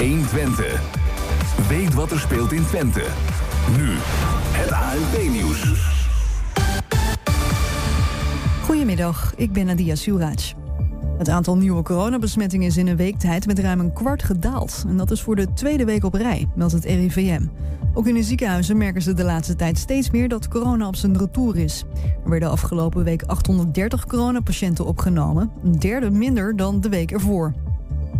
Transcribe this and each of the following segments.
120. Weet wat er speelt in Twente. Nu, het ANP-nieuws. Goedemiddag, ik ben Nadia Suraj. Het aantal nieuwe coronabesmettingen is in een week tijd met ruim een kwart gedaald. En dat is voor de tweede week op rij, meldt het RIVM. Ook in de ziekenhuizen merken ze de laatste tijd steeds meer dat corona op zijn retour is. Er werden afgelopen week 830 coronapatiënten opgenomen, een derde minder dan de week ervoor.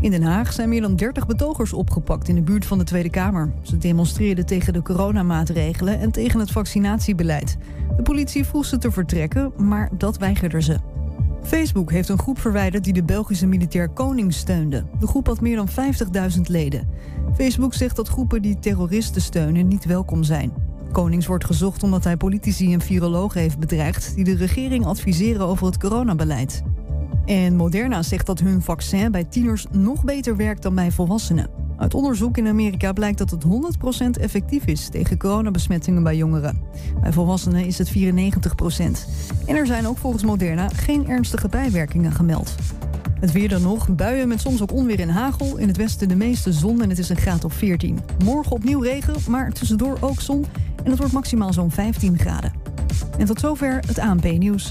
In Den Haag zijn meer dan 30 betogers opgepakt in de buurt van de Tweede Kamer. Ze demonstreerden tegen de coronamaatregelen en tegen het vaccinatiebeleid. De politie vroeg ze te vertrekken, maar dat weigerden ze. Facebook heeft een groep verwijderd die de Belgische militair Koning steunde. De groep had meer dan 50.000 leden. Facebook zegt dat groepen die terroristen steunen niet welkom zijn. Konings wordt gezocht omdat hij politici en virologen heeft bedreigd... die de regering adviseren over het coronabeleid. En Moderna zegt dat hun vaccin bij tieners nog beter werkt dan bij volwassenen. Uit onderzoek in Amerika blijkt dat het 100% effectief is tegen coronabesmettingen bij jongeren. Bij volwassenen is het 94%. En er zijn ook volgens Moderna geen ernstige bijwerkingen gemeld. Het weer dan nog, buien met soms ook onweer en hagel. In het westen de meeste zon en het is een graad of 14. Morgen opnieuw regen, maar tussendoor ook zon. En het wordt maximaal zo'n 15 graden. En tot zover het ANP-nieuws.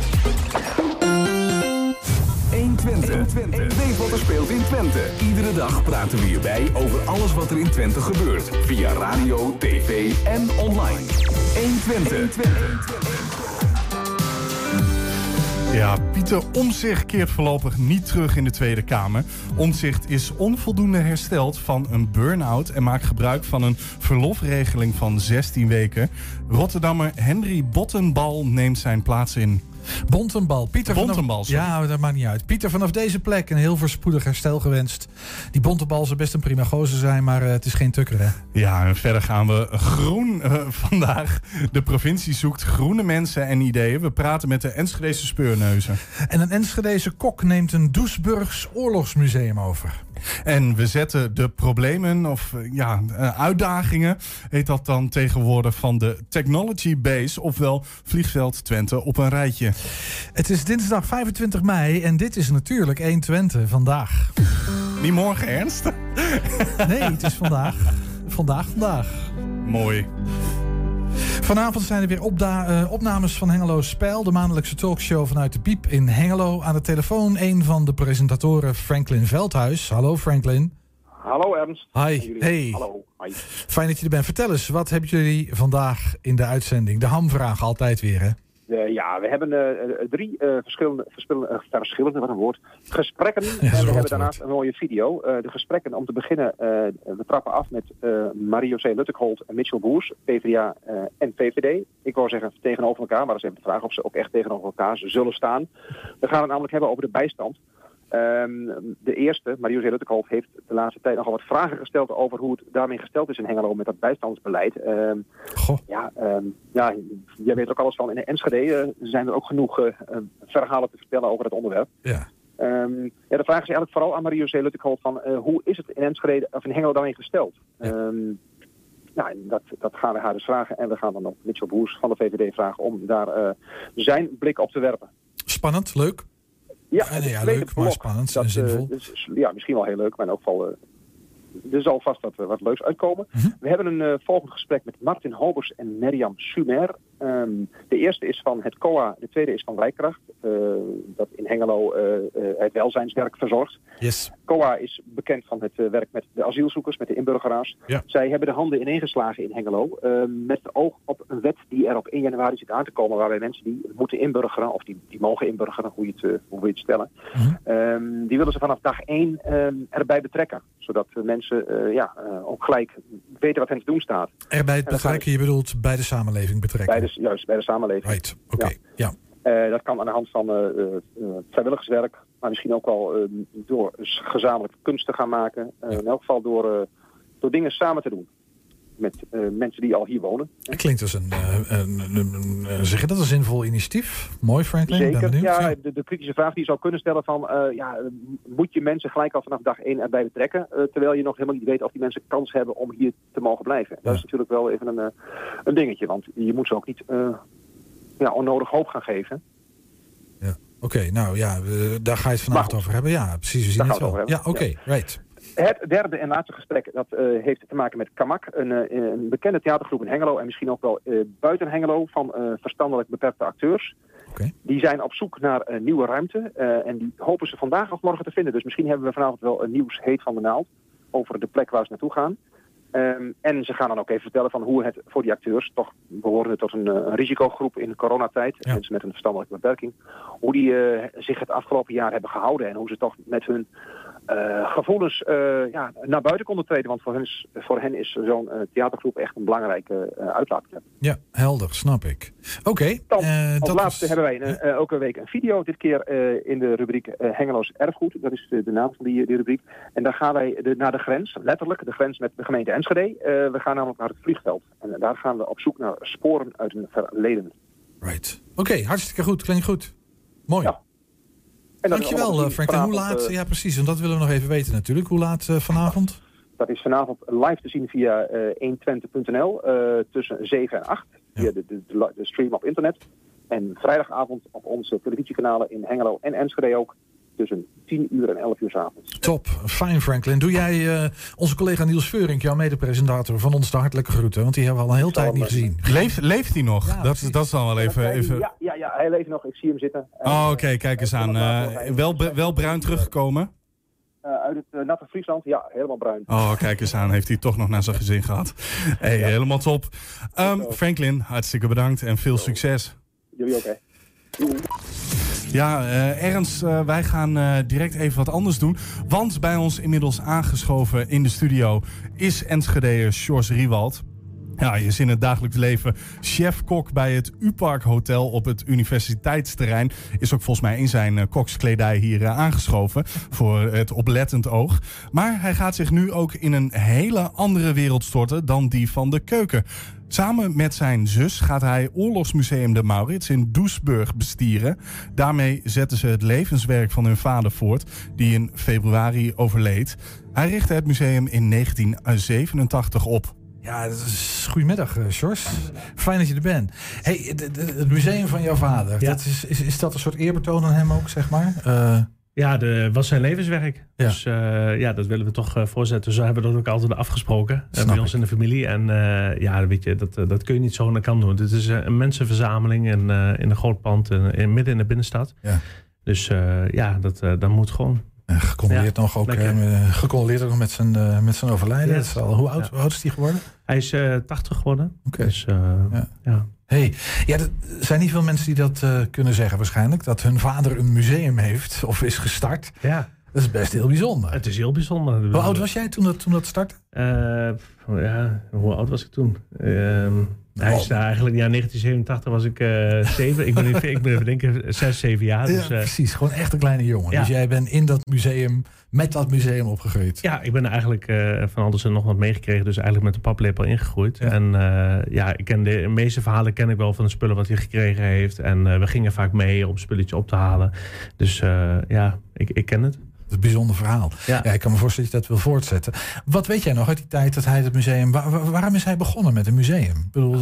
120. Weet wat er speelt in Twente. Iedere dag praten we hierbij over alles wat er in Twente gebeurt. Via radio, tv en online. 120. Ja, Pieter Omzicht keert voorlopig niet terug in de Tweede Kamer. Omzicht is onvoldoende hersteld van een burn-out en maakt gebruik van een verlofregeling van 16 weken. Rotterdammer Henry Bottenbal neemt zijn plaats in. Bontenbal. Pieter Bontenbal, vanaf, Ja, dat maakt niet uit. Pieter, vanaf deze plek een heel voorspoedig herstel gewenst. Die Bontenbal zou best een prima gozer zijn, maar uh, het is geen tukker, hè? Ja, en verder gaan we groen uh, vandaag. De provincie zoekt groene mensen en ideeën. We praten met de Enschedese speurneuzen. En een Enschedese kok neemt een Doesburgs oorlogsmuseum over. En we zetten de problemen of ja, uitdagingen, heet dat dan tegenwoordig, van de Technology Base, ofwel Vliegveld Twente, op een rijtje. Het is dinsdag 25 mei en dit is natuurlijk 1 Twente vandaag. Niet morgen, Ernst? Nee, het is vandaag. Vandaag, vandaag. Mooi. Vanavond zijn er weer opda- uh, opnames van Hengelo Spijl, de maandelijkse talkshow vanuit de Piep in Hengelo. Aan de telefoon een van de presentatoren, Franklin Veldhuis. Hallo Franklin. Hallo Ernst. Hi. Hey. Hallo. Hi. Fijn dat je er bent. Vertel eens, wat hebben jullie vandaag in de uitzending? De hamvraag altijd weer, hè? Uh, ja, we hebben uh, drie uh, verschillende, verschillende, verschillende, wat een woord, gesprekken. Ja, en we hebben daarnaast een mooie video. de gesprekken, om te beginnen, we trappen af met Mario-C. Luttekholt en Mitchell Boers, PvdA en VVD. Ik wou zeggen tegenover elkaar, maar dat is even de vraag of ze ook echt tegenover elkaar zullen staan. We gaan het namelijk hebben over de bijstand. Um, de eerste, Mario Luttekhoff, heeft de laatste tijd nogal wat vragen gesteld over hoe het daarmee gesteld is in Hengelo met dat bijstandsbeleid. Um, Goh. Ja, um, ja, jij weet er ook alles van. In de Enschede uh, zijn er ook genoeg uh, verhalen te vertellen over het onderwerp. Ja. ja, de vraag is eigenlijk vooral aan Mario Luttekhoff van uh, hoe is het in Enschede of in Hengelo daarmee gesteld? Ja. nou, dat, dat gaan we haar dus vragen. En we gaan dan ook Mitchell Boers van de VVD vragen om daar zijn blik op te werpen. Spannend, leuk. Ja, nee, ja leuk, maar spannend dat, en zinvol. Dus, ja, misschien wel heel leuk, maar in elk geval... Uh, er zal vast wat, wat leuks uitkomen. Mhm. We hebben een volgend gesprek met Martin Hobers en Mirjam Sumer. Um, de eerste is van het COA, de tweede is van Wijkracht. dat in Hengelo het welzijnswerk verzorgt. Yes. COA is bekend van het werk met de asielzoekers, met de inburgeraars. Ja. Zij hebben de handen ineengeslagen in Hengelo. met het oog op een wet die er op 1 januari zit aan te komen. Waarbij mensen die moeten inburgeren, of die, die mogen inburgeren, hoe je het, hoe je het stellen. Mhm. Um, die willen ze vanaf dag 1 um, erbij betrekken. Zodat mensen ja, ook gelijk weten wat hen te doen staat. Erbij betrekken, je bedoelt bij de samenleving betrekken? Bij de, juist, bij de samenleving. Right, oké. Okay. Ja. ja. Uh, dat kan aan de hand van vrijwilligerswerk, Maar misschien ook wel eh, door gezamenlijk kunst te gaan maken. In elk geval door, door dingen samen te doen met uh, mensen die al hier wonen. Het klinkt als een, uh, een, een, zeg je dat, een zinvol initiatief. Mooi, Franklin. Zeker. Ja, de, de, kritische vraag die je zou kunnen stellen van... Uh, ja, moet je mensen gelijk al vanaf dag één erbij betrekken... terwijl je nog helemaal niet weet of die mensen kans hebben om hier te mogen blijven. Ja. Dat is natuurlijk wel even een, een dingetje. Want je moet ze ook niet ja, onnodig hoop gaan geven. Ja. Oké, nou ja, daar ga je het vanavond over hebben. Ja, precies. We zien het wel. Ja, oké, okay, right. Het derde en laatste gesprek dat, uh, heeft te maken met Kamak, een, uh, een, bekende theatergroep in Hengelo en misschien ook wel uh, buiten Hengelo van verstandelijk beperkte acteurs. Okay. Die zijn op zoek naar een nieuwe ruimte en die hopen ze vandaag of morgen te vinden. Dus misschien hebben we vanavond wel een nieuws heet van de naald over de plek waar ze naartoe gaan. Um, en ze gaan dan ook even vertellen van hoe het voor die acteurs, toch behoren tot een, een risicogroep in de coronatijd, ja. mensen met een verstandelijke beperking, hoe die zich het afgelopen jaar hebben gehouden en hoe ze toch met hun uh, gevoelens uh, ja, naar buiten konden treden. Want voor hen is, voor hen is zo'n uh, theatergroep echt een belangrijke uitlaatklep. Ja, helder, snap ik. Oké. Okay, Dan, als laatste hebben wij een, elke week een video. Dit keer in de rubriek Hengeloos Erfgoed. Dat is de, de naam van die, die, rubriek. En daar gaan wij de, naar de grens, letterlijk de grens met de gemeente Enschede. we gaan namelijk naar het vliegveld. En daar gaan we op zoek naar sporen uit een verleden. Right. Oké, hartstikke goed. Klinkt goed. Mooi. Ja. En Dankjewel Frank. En hoe laat? Uh, ja precies, en dat willen we nog even weten natuurlijk. Hoe laat uh, vanavond? Dat is vanavond live te zien via uh, 120.nl tussen 7 en 8. Ja. Via de, de, de, stream op internet. En vrijdagavond op onze televisiekanalen in Hengelo en Enschede ook tussen 10 uur en 11 uur s avonds. Top, fijn Franklin. Doe jij uh, onze collega Niels Veurink, jouw mede-presentator, van ons de hartelijke groeten? Want die hebben we al een hele tijd niet gezien. Leeft, leeft hij nog? Ja, dat, dat is dan wel even... even... Ja, ja, ja, hij leeft nog. Ik zie hem zitten. Oh, oké. Okay. Kijk eens aan. Uh, wel, wel bruin teruggekomen? Uh, uit het uh, natte Friesland, ja, helemaal bruin. Oh, kijk eens aan. Heeft hij toch nog naar zijn gezin gehad. Hey, ja. helemaal top. Um, Franklin, hartstikke bedankt en veel succes. Jullie ook, hè. Ja, uh, Ernst, uh, wij gaan uh, direct even wat anders doen. Want bij ons inmiddels aangeschoven in de studio is Enschedeer Sjors Riewald. Ja, je is in het dagelijks leven chef-kok bij het U-Park Hotel op het universiteitsterrein. Is ook volgens mij in zijn kokskledij hier aangeschoven voor het oplettend oog. Maar hij gaat zich nu ook in een hele andere wereld storten dan die van de keuken. Samen met zijn zus gaat hij Oorlogsmuseum de Maurits in Doesburg bestieren. Daarmee zetten ze het levenswerk van hun vader voort, die in februari overleed. Hij richtte het museum in 1987 op. Ja, goedemiddag, Sjors. Fijn dat je er bent. Hey, het museum van jouw vader, ja. dat is, is, is dat een soort eerbetoon aan hem ook, zeg maar? Uh... Ja, de, was zijn levenswerk. Ja. Dus uh, ja, dat willen we toch uh, voorzetten. Zo hebben we dat ook altijd afgesproken uh, bij ons in de familie. En ja, weet je, dat, dat kun je niet zo aan de kant doen. Het is een mensenverzameling in, in een groot pand in, in, midden in de binnenstad. Ja. Dus ja, dat, dat moet gewoon. En gecondoleerd ja, nog ook, gecondoleerd ook nog met zijn, met zijn overlijden. Ja. Al, hoe, oud, hoe oud is hij geworden? Hij is 80 geworden. Oké. Okay. Dus, ja. Hey, ja, er zijn niet veel mensen die dat uh, kunnen zeggen waarschijnlijk. Dat hun vader een museum heeft of is gestart. Ja. Dat is best heel bijzonder. Het is heel bijzonder. Hoe oud was jij toen dat, toen dat startte? Uh, ja, hoe oud was ik toen? Uh, hij is daar eigenlijk, ja, 1987 was ik uh, zeven. ik ben even, ik ben even denken, zes, zeven jaar. Dus, ja, precies, gewoon echt een kleine jongen. Ja. Dus jij bent in dat museum, met dat museum opgegroeid. Ja, ik ben eigenlijk uh, van alles en nog wat meegekregen. Dus eigenlijk met de paplepel ingegroeid. Ja. En uh, ja, ik ken de, de, meeste verhalen ken ik wel van de spullen wat hij gekregen heeft. En we gingen vaak mee om spulletje op te halen. Dus ja, ik, ik ken het een bijzonder verhaal. Ja. ja. ik kan me voorstellen dat je dat wil voortzetten. Wat weet jij nog uit die tijd dat hij het museum... Waar, waarom is hij begonnen met een museum? Ik bedoel,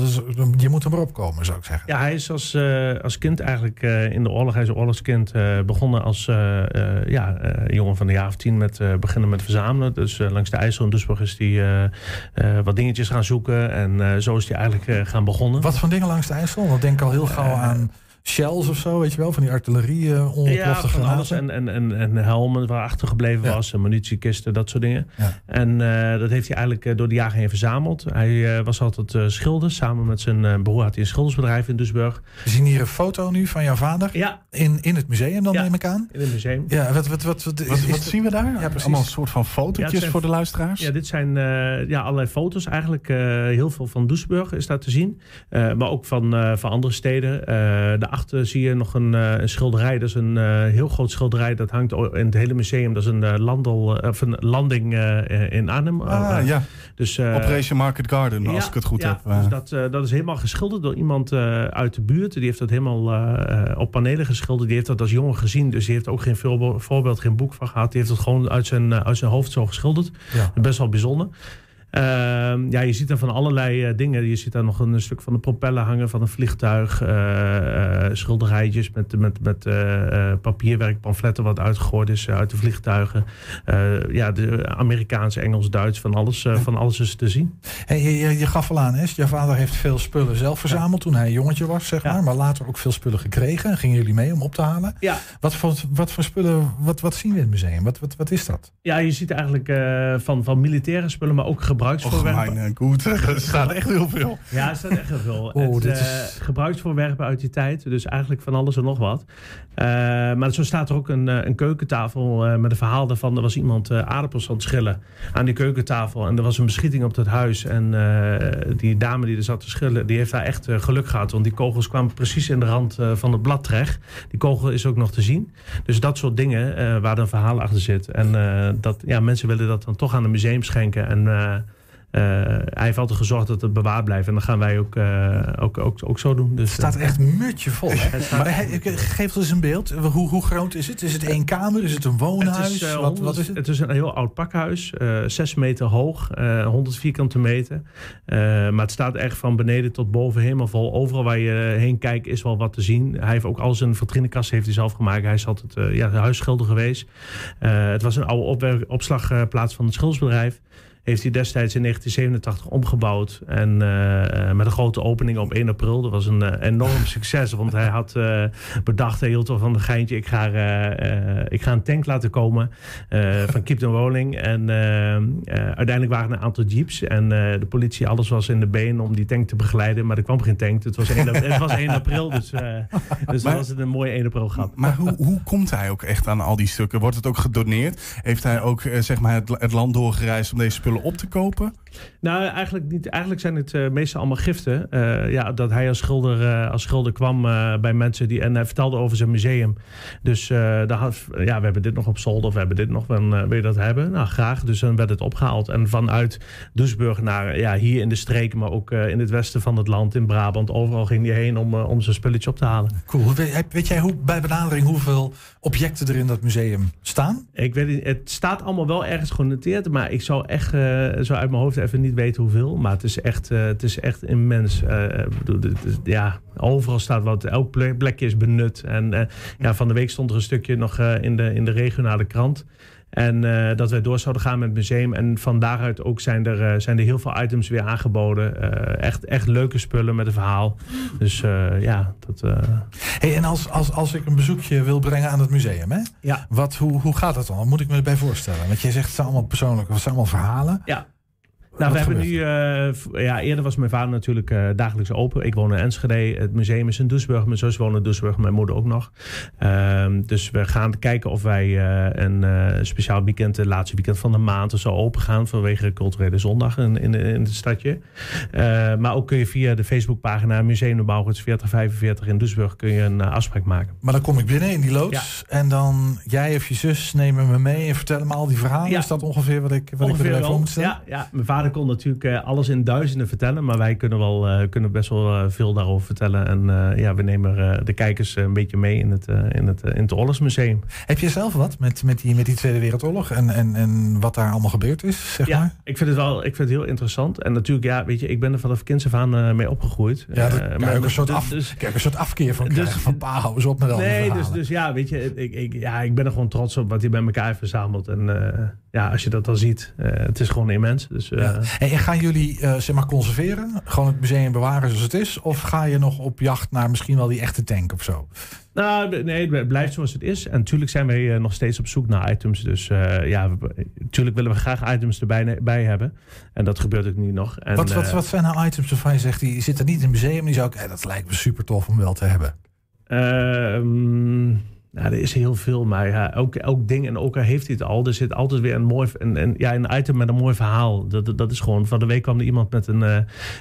je moet er maar opkomen, zou ik zeggen. Ja, hij is als, uh, als kind eigenlijk uh, in de oorlog... Hij is een oorlogskind uh, begonnen als ja, jongen van de jaar of tien... met beginnen met verzamelen. Dus langs de IJssel in Duisburg is hij wat dingetjes gaan zoeken. En zo is hij eigenlijk gaan begonnen. Wat voor dingen langs de IJssel? Want denk al heel gauw aan shells of zo, weet je wel, van die artillerie uh, ja, van alles en, en, en, en helmen waar achtergebleven ja. was, en munitiekisten, dat soort dingen. Ja. En uh, dat heeft hij eigenlijk uh, door de jaren heen verzameld. Hij was altijd schilder, samen met zijn broer had hij een schildersbedrijf in Duisburg. We zien hier een foto nu van jouw vader. Ja. In, in het museum dan, neem ik aan? in het museum. Ja, wat, wat, wat, wat, wat, wat zien we daar? Ja, precies. Allemaal een soort van fotootjes voor de luisteraars? Ja, dit zijn ja, allerlei foto's eigenlijk. heel veel van Duisburg is daar te zien. maar ook van, van andere steden. de daarachter zie je nog een, eh, een schilderij. Dat is een eh, heel groot schilderij. Dat hangt in het hele museum. Dat is een, eh, landel, of een landing in Arnhem. Ah, Eh, ja. Dus, Operation Market Garden, als ja, ik het goed ja, heb. Dus dat, dat is helemaal geschilderd door iemand uit de buurt. Die heeft dat helemaal op panelen geschilderd. Die heeft dat als jongen gezien. Dus die heeft ook geen voorbeeld, geen boek van gehad. Die heeft het gewoon uit zijn, uit zijn hoofd zo geschilderd. Ja. Best wel bijzonder. Ehm, ja, je ziet daar van allerlei eh, dingen. Je ziet daar nog een stuk van de propeller hangen van een vliegtuig. eh, eh, schilderijtjes met, met, met papierwerk, pamfletten wat uitgegooid is uit de vliegtuigen. Ja, de Amerikaans, Engels, Duits, van alles, van alles is te zien. Hey, je, je, gaf al aan, hè? je vader heeft veel spullen zelf verzameld toen hij een jongetje was, zeg Ja. maar. Maar later ook veel spullen gekregen. Gingen jullie mee om op te halen? Ja, Wat voor, wat voor spullen, wat, wat zien we in het museum? Wat, wat, wat is dat? Ja, je ziet eigenlijk van, van militaire spullen, maar ook gebruiksvoorwerpen. mijn goed. Er staat echt heel veel. Ja, er staat echt heel veel. Oh, het, dit eh, is- gebruiksvoorwerpen uit die tijd, dus eigenlijk van alles en nog wat. Eh, maar zo staat er ook een, eh, een keukentafel eh, met een verhaal daarvan. Er was iemand eh, aardappels aan het schillen aan die keukentafel. En er was een beschieting op dat huis. En eh, die dame die er zat te schillen, die heeft daar echt eh, geluk gehad. Want die kogels kwamen precies in de rand eh, van het blad terecht. Die kogel is ook nog te zien. Dus dat soort dingen eh, waar dan een verhaal achter zit. En eh, dat, ja, mensen willen dat dan toch aan een museum schenken. En eh, hij heeft altijd gezorgd dat het bewaard blijft. En dat gaan wij ook, eh, ook, ook, ook zo doen. Dus, Het staat eh, echt mutje vol. Staat- Maar geef ons eens een beeld. Hoe, hoe groot is het? Is het één kamer? Is het een woonhuis? Het is, wat, 100 wat is het? het is een heel oud pakhuis, 6 meter hoog, eh 100 vierkante meter. Maar het staat echt van beneden tot boven helemaal vol. Overal waar je heen kijkt is wel wat te zien. Hij heeft ook al zijn vitrinekast heeft hij zelf gemaakt. Hij is altijd ja, huisschilder geweest. Het was een oude opslagplaats van het schildersbedrijf. Heeft hij destijds in 1987 omgebouwd. En eh, eh, met een grote opening op 1 april. Dat was een eh, enorm succes. Want hij had bedacht, hij hield wel van een geintje. Ik ga, ik ga een tank laten komen van Keep the Rolling. En uiteindelijk waren er een aantal jeeps. En de politie, alles was in de been om die tank te begeleiden. Maar er kwam geen tank. Het was 1, ap- het was 1 april. Dus, dus Maar- was het een mooie 1 april grap. Maar hoe, hoe komt hij ook echt aan al die stukken? Wordt het ook gedoneerd? Heeft hij ook zeg maar het, het land doorgereisd om deze spullen op te kopen? Nou, eigenlijk niet. Eigenlijk zijn het eh, meestal allemaal giften. Eh, ja, dat hij als schilder, eh, als schilder kwam bij mensen die. En hij vertelde over zijn museum. Dus daar had, ja, we hebben dit nog op zolder, of we hebben dit nog. Dan, wil je dat hebben? Nou, graag. Dus dan werd het opgehaald. En vanuit Duisburg naar ja, hier in de streken, maar ook in het westen van het land, in Brabant. Overal ging hij heen om, om zijn spulletje op te halen. Cool. Weet, weet jij hoe, bij benadering hoeveel objecten er in dat museum staan? Ik weet niet, het staat allemaal wel ergens genoteerd, maar ik zou echt zo uit mijn hoofd even niet weten hoeveel. Maar het is echt, eh, het is echt immens. Eh, bedoel, is- ja, overal staat wat, elk plek- plekje is benut. En eh, ja, van de week stond er een stukje nog in, de, in de regionale krant. En dat wij door zouden gaan met het museum. En van daaruit ook zijn er, zijn er heel veel items weer aangeboden. Echt, echt leuke spullen met een verhaal. Dus ja, dat. Hey, en als, als, als ik een bezoekje wil brengen aan het museum, hè? ja. Wat, hoe, hoe gaat dat dan? Wat moet ik me erbij voorstellen? Want je zegt het zijn allemaal persoonlijke, het zijn allemaal verhalen. Ja. Nou, we hebben nu, eh, ja, eerder was mijn vader natuurlijk eh, dagelijks open. Ik woon in Enschede. Het museum is in Doesburg. Mijn zus woont in Doesburg. Mijn moeder ook nog. Ehm, dus we gaan kijken of wij eh, een speciaal weekend, het laatste weekend van de maand, of zo open gaan vanwege culturele zondag in, in, in het stadje. Maar ook kun je via de Facebookpagina Museum de Bouwgoeds 4045 in Doesburg kun je een afspraak maken. Maar dan kom ik binnen in die loods. En dan jij of je zus nemen me mee en vertellen me al die verhalen. Ja. Is dat ongeveer wat ik, wat ik erbij voor moet stellen? Ja, ja, mijn vader kon natuurlijk eh, alles in duizenden vertellen. Maar wij kunnen, wel, eh, kunnen best wel eh, veel daarover vertellen. En ja, we nemen de kijkers een beetje mee in het, in het, in het Oorlogsmuseum. Heb je zelf wat met, met, die, met die Tweede Wereldoorlog en, en, en wat daar allemaal gebeurd is, zeg Ja, maar? ik vind het wel ik vind het heel interessant. En natuurlijk, ja, weet je, ik ben er vanaf kinds af aan mee opgegroeid. Ja, maar ook een dus- soort, dus- af, dus- een soort afkeer van dus-. Van pa, hou eens op met al Nee, dus, dus ja, weet je, ik, ik, ja, ik ben er gewoon trots op wat hij bij elkaar heeft verzameld. En ja, als je dat dan ziet, het is gewoon immens. Dus, Ja. En gaan jullie eh, zeg maar conserveren? Gewoon het museum bewaren zoals het is? Of ga je nog op jacht naar misschien wel die echte tank of zo? Nou, nee, het blijft zoals het is. En natuurlijk zijn wij eh, nog steeds op zoek naar items. Dus eh, ja, natuurlijk willen we graag items erbij bij hebben. En dat gebeurt ook nu nog. En, wat, wat, eh, wat zijn nou items waarvan je zegt, die zitten niet in het museum. Die zou ik, eh, dat lijkt me super tof om wel te hebben. ehm, Nou, er is heel veel, maar ja, elk, elk ding en ook al heeft hij het al. Er zit altijd weer een mooi, een, een, ja, een item met een mooi verhaal. Dat, dat, is gewoon, van de week kwam er iemand met een, eh,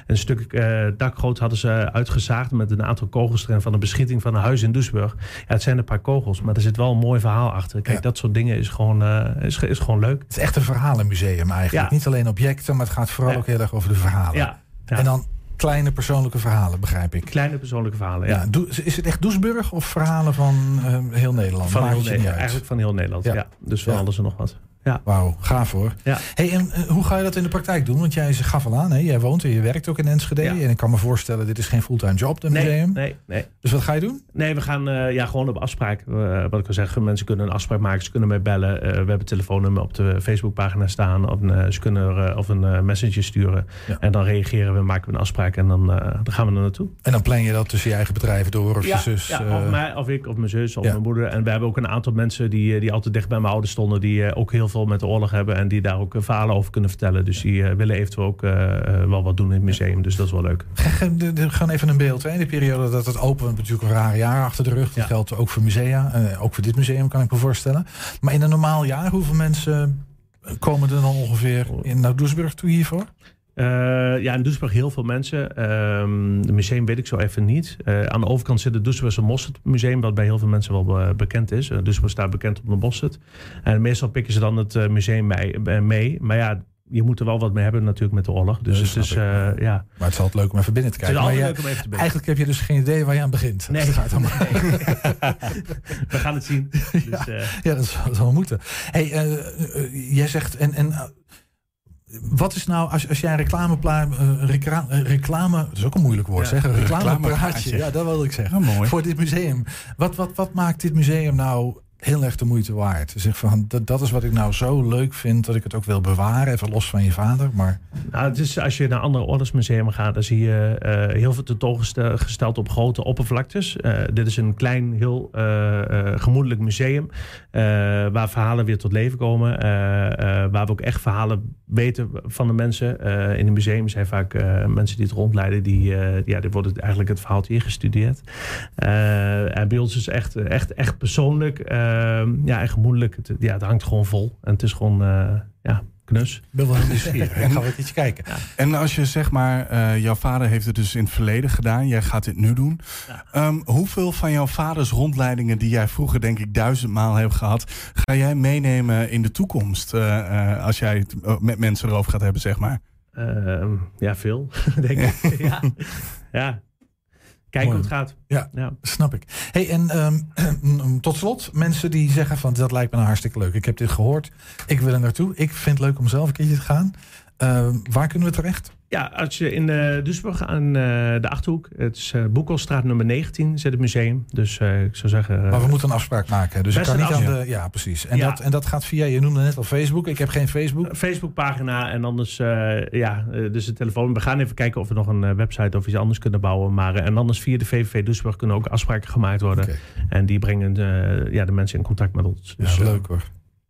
een stuk eh dakgoot hadden ze uitgezaagd met een aantal kogels erin van de beschieting van een huis in Duisburg. Ja, het zijn een paar kogels, maar er zit wel een mooi verhaal achter. Kijk, Ja. dat soort dingen is gewoon, eh, is, is gewoon leuk. Het is echt een verhalenmuseum eigenlijk. Ja. Niet alleen objecten, maar het gaat vooral Ja. ook heel erg over de verhalen. Ja, ja. En dan kleine persoonlijke verhalen, begrijp ik. kleine persoonlijke verhalen. Ja. Ja. is het echt Doesburg of verhalen van eh, heel Nederland? Van heel Nederland. Eigenlijk van heel Nederland. Ja. Ja. Dus van alles en nog wat. Ja. Wauw, gaaf hoor. Ja. Hey, en eh, hoe ga je dat in de praktijk doen? Want jij gaf al aan, hè? jij woont en je werkt ook in Enschede. Ja. En ik kan me voorstellen, dit is geen fulltime job, Nee, museum. nee, nee. Dus wat ga je doen? Nee, we gaan eh, ja, gewoon op afspraak. Wat ik al zeg, mensen kunnen een afspraak maken. Ze kunnen mij bellen. Eh, we hebben een telefoonnummer op de Facebookpagina staan. Of, een, ze kunnen of een messenger sturen. Ja. En dan reageren we, maken we een afspraak. En dan, dan gaan we er naartoe. En dan plan je dat tussen je eigen bedrijven door of je zus. ja, of, mij, of ik, of mijn zus, of mijn moeder. En we hebben ook een aantal mensen die, die altijd dicht bij mijn ouders stonden. Die ook heel veel met de oorlog hebben. En die daar ook eh, verhalen over kunnen vertellen. Dus die eh, willen eventueel ook eh, wel wat doen in het museum. Dus dat is wel leuk. De- Gewoon even een beeld. Hè. In de periode dat het open, we natuurlijk een raar jaar achter de rug. Dat geldt ook voor musea. ook voor dit museum kan ik me voorstellen. Maar in een normaal jaar, hoeveel mensen komen er dan ongeveer in naar Doesburg toe hiervoor? Eh, ja, in Doesburg heel veel mensen. Ehm het museum weet ik zo even niet. Eh, aan de overkant zit het Doesburgse Mosterd Museum, wat bij heel veel mensen wel eh, bekend is. Uh, Doesburg staat bekend op de mosterd. En meestal pikken ze dan het museum mee. Maar ja, je moet er wel wat mee hebben natuurlijk met de oorlog. Dus Ja, het is, ja, Maar het is altijd leuk om even binnen te het is kijken. Maar altijd jij- leuk om even te binnen. eigenlijk heb je dus geen idee waar je aan begint. Nee, Dat gaat allemaal- we gaan het zien. Dus, eh, Ja, dat zal, dat zal moeten. Hey, jij zegt, en, en wat is nou, als, als jij een reclamepla, eh, recra- eh, reclame, dat is ook een moeilijk woord, Ja, zeg, een reclamepraatje, reclamepraatje. ja, dat wilde ik zeggen, Ja, mooi. voor dit museum. Wat, wat, wat maakt dit museum nou heel erg de moeite waard? Zeg van, dat, dat is wat ik nou zo leuk vind, dat ik het ook wil bewaren, even los van je vader, maar Nou, het is, als je naar andere ordensmusea gaat, dan zie je eh, heel veel tentoongesteld op grote oppervlaktes. Eh, dit is een klein, heel eh, gemoedelijk museum. waar verhalen weer tot leven komen. waar we ook echt verhalen weten van de mensen. In een museum zijn vaak mensen die het rondleiden. Die, ja, die worden eigenlijk het verhaaltje ingestudeerd. En bij ons is echt, echt, echt persoonlijk. Eh, ja, en gemoedelijk. Het, ja, het hangt gewoon vol. En het is gewoon, eh, ja, knus. ik ben wel nieuwsgierig. Ik ga wel een keertje kijken. En als je zeg maar, eh, jouw vader heeft het dus in het verleden gedaan, jij gaat dit nu doen. Ja. Ehm, hoeveel van jouw vaders rondleidingen die jij vroeger denk ik duizendmaal hebt gehad, ga jij meenemen in de toekomst? eh, eh, als jij het met mensen erover gaat hebben, zeg maar. Ehm, ja, veel, denk ik. ja. ja. Kijken hoe het gaat. Ja. ja. Snap ik. Hey, en ehm, tot slot, mensen die zeggen van dat lijkt me nou hartstikke leuk. Ik heb dit gehoord. Ik wil er naartoe. Ik vind het leuk om zelf een keertje te gaan. Ehm, waar kunnen we terecht? Ja, als je in uh, Duisburg aan uh, de Achterhoek, het is uh, Boekelstraat nummer 19, zit het museum. Dus ik zou zeggen... maar we moeten een afspraak maken. Dus ik kan niet aan de... Ja, precies. En, Ja. Dat, en dat gaat via, je noemde net al Facebook. Ik heb geen Facebook. Facebookpagina en anders, ja, dus de telefoon. We gaan even kijken of we nog een website of iets anders kunnen bouwen. Maar, en anders via de VVV Duisburg kunnen ook afspraken gemaakt worden. Okay. En die brengen de, ja, de mensen in contact met ons. Dus, ja, leuk hoor.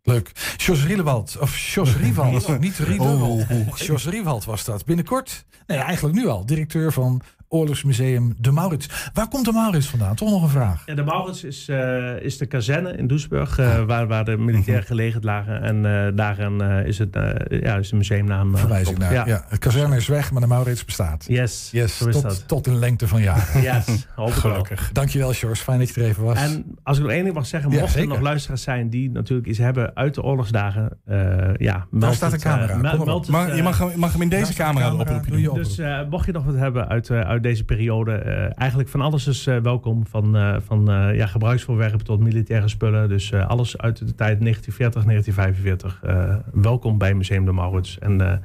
Leuk. Jos Rielewald, of Jos Riewald, niet Rielewald. Oh, Jos Riewald was dat. Binnenkort, nee, eigenlijk nu al, directeur van Oorlogsmuseum De Maurits. Waar komt De Maurits vandaan? Toch nog een vraag. Ja, de Maurits is, uh, is de kazerne in Doesburg, uh, waar, waar de militairen gelegen lagen. En uh, daarin is, het, ja, is de museumnaam. Verwijzing naar. Ja. ja. Het kazerne is weg, maar de Maurits bestaat. Yes, yes zo is tot, dat. tot in lengte van jaren. Yes, gelukkig. Dankjewel, Sjors. Fijn dat je er even was. En als ik nog één ding mag zeggen, ja, mochten er nog luisteraars zijn die natuurlijk iets hebben uit de oorlogsdagen. ja, Daar staat een camera. Uh, het, je mag, mag, hem in deze camera, camera oproepen. Dus mocht je nog wat hebben uit, uit deze periode. Uh, eigenlijk van alles is uh, welkom. Van, uh, van ja, gebruiksvoorwerpen tot militaire spullen. Dus alles uit de tijd 1940, 1945. welkom bij Museum de Maurits. En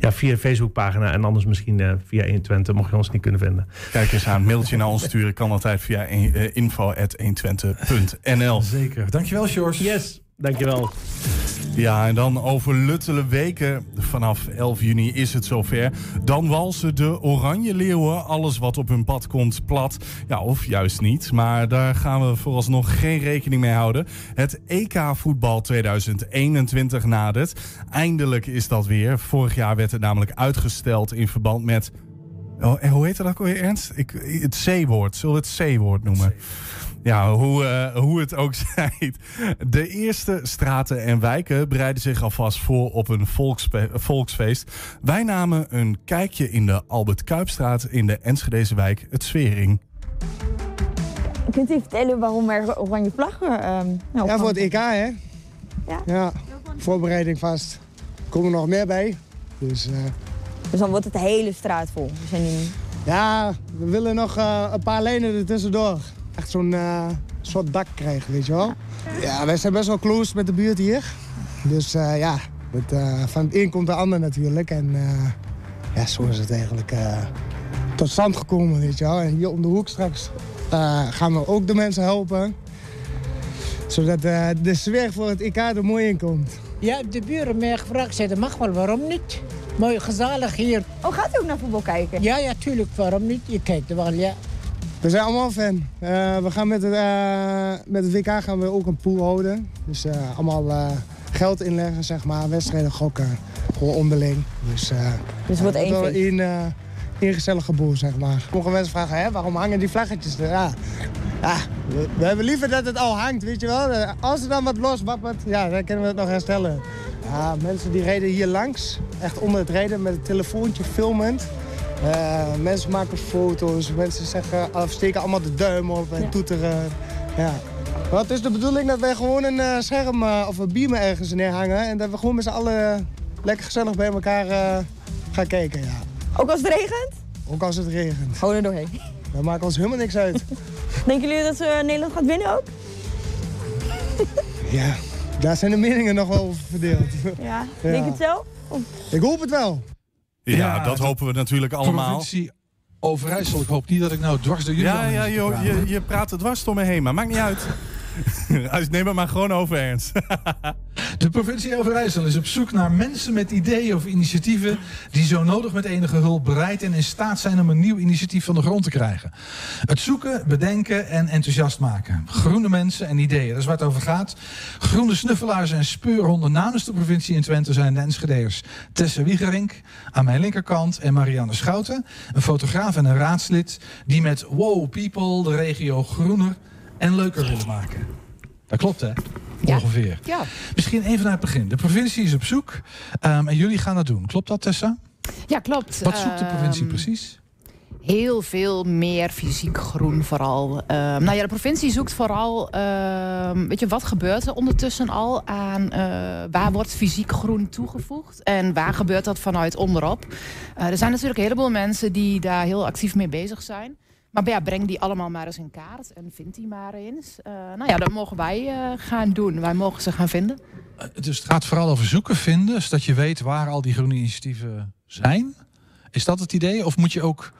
ja, via de Facebookpagina en anders misschien via 120, mocht je ons niet kunnen vinden. Kijk eens aan, mailtje naar ons sturen kan altijd via info.120.nl. Zeker. Dankjewel, George. Yes. Dankjewel. Ja, en dan over luttele weken. Vanaf 11 juni is het zover. Dan walsen de Oranje Leeuwen alles wat op hun pad komt plat. Ja, of juist niet. Maar daar gaan we vooralsnog geen rekening mee houden. Het EK voetbal 2021 nadert. Eindelijk is dat weer. Vorig jaar werd het namelijk uitgesteld in verband met... Oh, hoe heet dat ook alweer, Ernst? Ik, het C-woord. Zullen het C-woord noemen? Ja, hoe, eh, hoe het ook zijt. De eerste straten en wijken bereiden zich alvast voor op een volksfeest. Wij namen een kijkje in de Albert Kuipstraat in de Enschedeze wijk Het Svering. Kunt u vertellen waarom er oranje vlaggen? ehm nou, Ja, voor het EK, hè? Ja. Ja, voorbereiding vast. Er komen nog meer bij. Dus eh, Dus dan wordt het de hele straat vol. We zijn nu... ja, we willen nog eh, een paar lijnen er tussendoor. Echt zo'n eh, soort dak krijgen, weet je wel? Ja, wij zijn best wel close met de buurt hier. Dus eh, ja, het, eh, van het een komt het ander natuurlijk. En eh, ja, zo is het eigenlijk eh, tot stand gekomen, weet je wel. En hier om de hoek straks eh, gaan we ook de mensen helpen. Zodat eh, de sfeer voor het EK er mooi in komt. Ja, de buren mij gevraagd zeiden, mag wel, waarom niet? Mooi, gezellig hier. Oh, gaat u ook naar voetbal kijken? Ja, ja, tuurlijk, waarom niet? Je kijkt er wel, ja. We zijn allemaal fan. Eh, we gaan met het, eh, met het WK gaan we ook een pool houden. Dus eh, allemaal geld inleggen, zeg maar. Wedstrijden gokken. Gewoon onderling. Dus, Dus wordt één feest. eh, één gezellige boel, zeg maar. Sommige mensen vragen, hè, waarom hangen die vlaggetjes er? Ja, ja we, we hebben liever dat het al hangt, weet je wel. Als er dan wat los wappert, ja, dan kunnen we het nog herstellen. Ja, mensen die rijden hier langs. Echt onder het rijden met het telefoontje filmend. Eh, mensen maken foto's, mensen zeggen, of steken allemaal de duim op en Ja. toeteren. Ja. Maar het is de bedoeling dat wij gewoon een eh, scherm eh, of een beamer ergens neerhangen. En dat we gewoon met z'n allen lekker gezellig bij elkaar gaan kijken. Ja. Ook als het regent? Ook als het regent. Gewoon er doorheen. Dat maakt ons helemaal niks uit. Denken jullie dat eh, Nederland gaat winnen ook? ja, daar zijn de meningen nog wel over verdeeld. Ja. Ja. Denk je het zelf? Ik hoop het wel. Ja, Ja, dat hopen we natuurlijk allemaal. Provincie Overijssel. Ik hoop niet dat ik nou dwars door jullie Ja, ja praten. je, je praat het dwars door me heen, maar maakt niet uit. Neem het maar gewoon over, Ernst. De provincie Overijssel is op zoek naar mensen met ideeën of initiatieven die zo nodig met enige hulp bereid en in staat zijn om een nieuw initiatief van de grond te krijgen. Het zoeken, bedenken en enthousiast maken. Groene mensen en ideeën, dat is waar het over gaat. Groene snuffelaars en speurhonden namens de provincie in Twente zijn de Enschedeers Tessa Wiegerink aan mijn linkerkant en Marianne Schouten, een fotograaf en een raadslid die met Wow People de regio groener en leuker willen maken. Dat klopt hè? Ja. Ongeveer. Ja. Misschien even naar het begin. De provincie is op zoek ehm, en jullie gaan dat doen. Klopt dat, Tessa? ja, klopt. Wat zoekt de provincie Ehm, precies? Heel veel meer fysiek groen vooral. Ehm, nou ja, de provincie zoekt vooral, weet je, wat gebeurt er ondertussen al aan, eh, waar wordt fysiek groen toegevoegd en waar gebeurt dat vanuit onderop? Eh, er zijn natuurlijk een heleboel mensen die daar heel actief mee bezig zijn. Maar ja, breng die allemaal maar eens in kaart en vind die maar eens. Eh, nou ja, dat mogen wij eh, gaan doen. Wij mogen ze gaan vinden. Eh, Dus het gaat vooral over zoeken, vinden, zodat je weet waar al die groene initiatieven zijn. Is dat het idee? Of moet je ook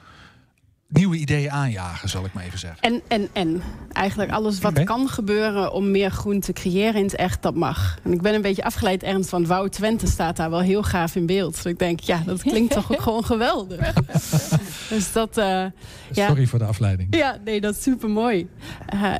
nieuwe ideeën aanjagen, zal ik maar even zeggen? En, en, en. Eigenlijk alles wat kan gebeuren om meer groen te creëren in het echt, dat mag. En ik ben een beetje afgeleid ernst, want Wouw Twente staat daar wel heel gaaf in beeld. Dus ik denk, ja, dat klinkt toch ook gewoon geweldig. Dus dat, eh, ja. Sorry voor de afleiding. Ja, nee, dat is super mooi.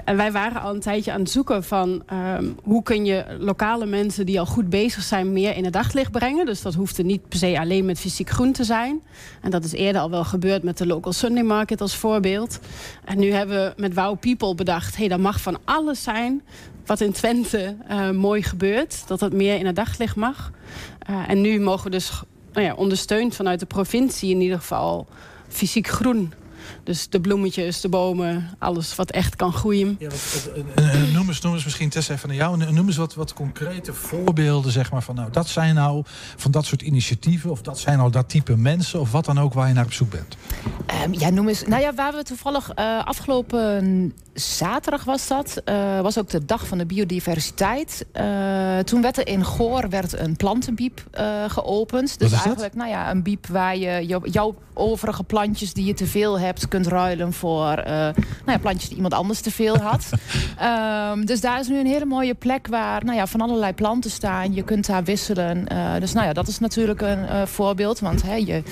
en wij waren al een tijdje aan het zoeken van ehm, hoe kun je lokale mensen die al goed bezig zijn meer in het daglicht brengen. Dus dat hoeft er niet per se alleen met fysiek groen te zijn. En dat is eerder al wel gebeurd met de Local Sunday Market als voorbeeld. En nu hebben we met Wow People bedacht, hé, hey, dat mag van alles zijn wat in Twente eh, mooi gebeurt. Dat dat meer in het daglicht mag. Eh, en nu mogen we dus nou ja, ondersteund vanuit de provincie in ieder geval fysiek groen. Dus de bloemetjes, de bomen, alles wat echt kan groeien. Ja, wat, noem, eens, noem eens misschien Tessa even naar jou. En Noem eens wat, wat concrete voorbeelden, zeg maar, van nou, dat zijn nou van dat soort initiatieven. Of dat zijn nou dat type mensen. Of wat dan ook waar je naar op zoek bent. Ehm, ja, noem eens. Nou ja, waar we toevallig eh, afgelopen zaterdag was dat, eh, was ook de dag van de biodiversiteit. Eh, toen werd er in Goor werd een plantenbiep eh, geopend. Dus is dat? eigenlijk, nou ja, een biep waar je jou- jouw overige plantjes die je te veel hebt, kunt ruilen voor eh, nou ja, plantjes die iemand anders te veel had. Ehm, dus daar is nu een hele mooie plek waar nou ja, van allerlei planten staan. Je kunt daar wisselen. Eh, dus nou ja, dat is natuurlijk een eh, voorbeeld. Want hè, je,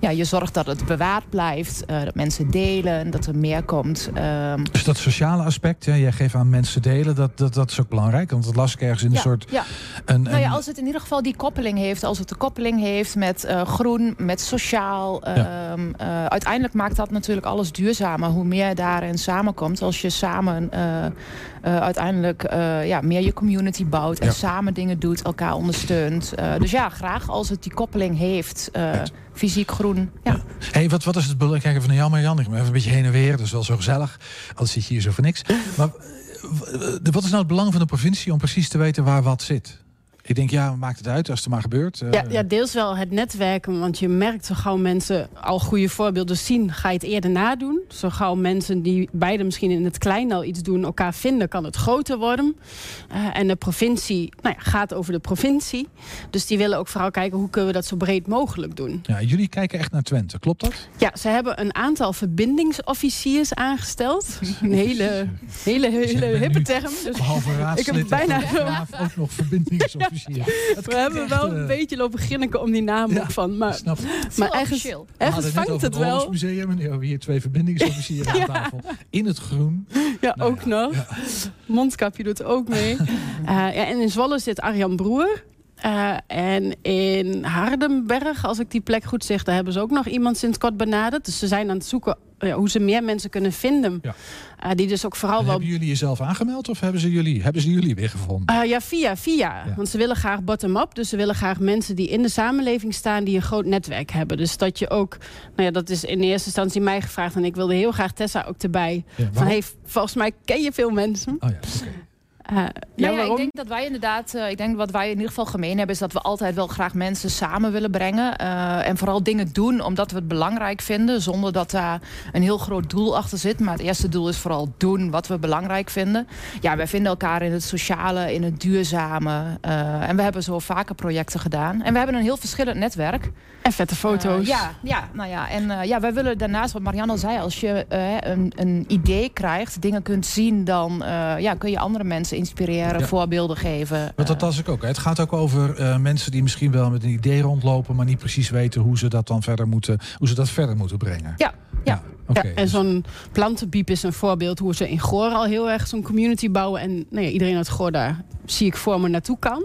ja, je zorgt dat het bewaard blijft, eh, dat mensen delen, dat er meer komt. Ehm, Dus dat sociale aspect, ja, jij geeft aan mensen delen, dat, dat, dat is ook belangrijk. Want dat las ik ergens in een ja, soort... ja. Een, Nou ja, als het in ieder geval die koppeling heeft, als het de koppeling heeft met eh, groen, met sociaal. ehm, eh, uiteindelijk maakt dat natuurlijk natuurlijk alles duurzamer hoe meer daarin samenkomt. Als je samen eh, uiteindelijk eh, ja, meer je community bouwt en Ja. samen dingen doet, elkaar ondersteunt. Eh, dus ja, graag als het die koppeling heeft. fysiek groen. Ja. Hey, wat, wat is het belang? Kijk even naar Jan, ik ben even een beetje heen en weer. Dat is wel zo gezellig. Anders zit je hier zo voor niks. Maar wat is nou het belang van de provincie om precies te weten waar wat zit? Ik denk, ja, maakt het uit als het maar gebeurt. Eh, Ja, ja, deels wel het netwerken. Want je merkt zo gauw mensen al goede voorbeelden zien, ga je het eerder nadoen. Zo gauw mensen die beide misschien in het klein al iets doen, elkaar vinden, kan het groter worden. Eh, en de provincie nou ja, gaat over de provincie. Dus die willen ook vooral kijken hoe kunnen we dat zo breed mogelijk doen. ja, jullie kijken echt naar Twente, klopt dat? Ja, ze hebben een aantal verbindingsofficiers aangesteld. Een hele, hele, hele hippe term. Dus Behalve ik heb bijna ook nog We hebben wel echt, een eh, beetje lopen grinniken om die naam ook van. Maar, snap maar ergens. We vangt het wel. Museum en nu hebben we hier twee verbindingsofficieren aan tafel. In het groen. Ja, Nou ook nog. Mondkapje doet ook mee. Eh, ja, en in Zwolle zit Arjan Broer. Eh, en in Hardenberg, als ik die plek goed zeg, daar hebben ze ook nog iemand sinds kort benaderd. Dus ze zijn aan het zoeken ja, hoe ze meer mensen kunnen vinden. Eh, die dus ook vooral En wel hebben jullie jezelf aangemeld of hebben ze jullie, hebben ze jullie weer gevonden? Eh, ja, via, via. Want ze willen graag bottom-up. Dus ze willen graag mensen die in de samenleving staan... die een groot netwerk hebben. Dus dat je ook... Nou ja, dat is in eerste instantie mij gevraagd. En ik wilde heel graag Tessa ook erbij. van, hey, volgens mij ken je veel mensen. Oh ja, ja, Nou ja, ik denk dat wij inderdaad, eh, ik denk wat wij in ieder geval gemeen hebben, is dat we altijd wel graag mensen samen willen brengen. eh, en vooral dingen doen omdat we het belangrijk vinden, zonder dat daar een heel groot doel achter zit. Maar het eerste doel is vooral doen wat we belangrijk vinden. Ja, wij vinden elkaar in het sociale, in het duurzame. eh, en we hebben zo vaker projecten gedaan. En we hebben een heel verschillend netwerk. En vette foto's. Eh, ja, ja, nou ja. En eh, ja, wij willen daarnaast, wat Marianne al zei, als je eh, een, een idee krijgt, dingen kunt zien, dan eh, ja, kun je andere mensen inspireren, Ja. voorbeelden geven. Want dat was ik ook. hè. Het gaat ook over eh, mensen die misschien wel met een idee rondlopen, maar niet precies weten hoe ze dat dan verder moeten, hoe ze dat verder moeten brengen. Ja, ja. Oké, ja, en zo'n plantenbiep is een voorbeeld hoe ze in Goor al heel erg zo'n community bouwen. En nou ja, iedereen uit Goor daar zie ik voor me naartoe kan.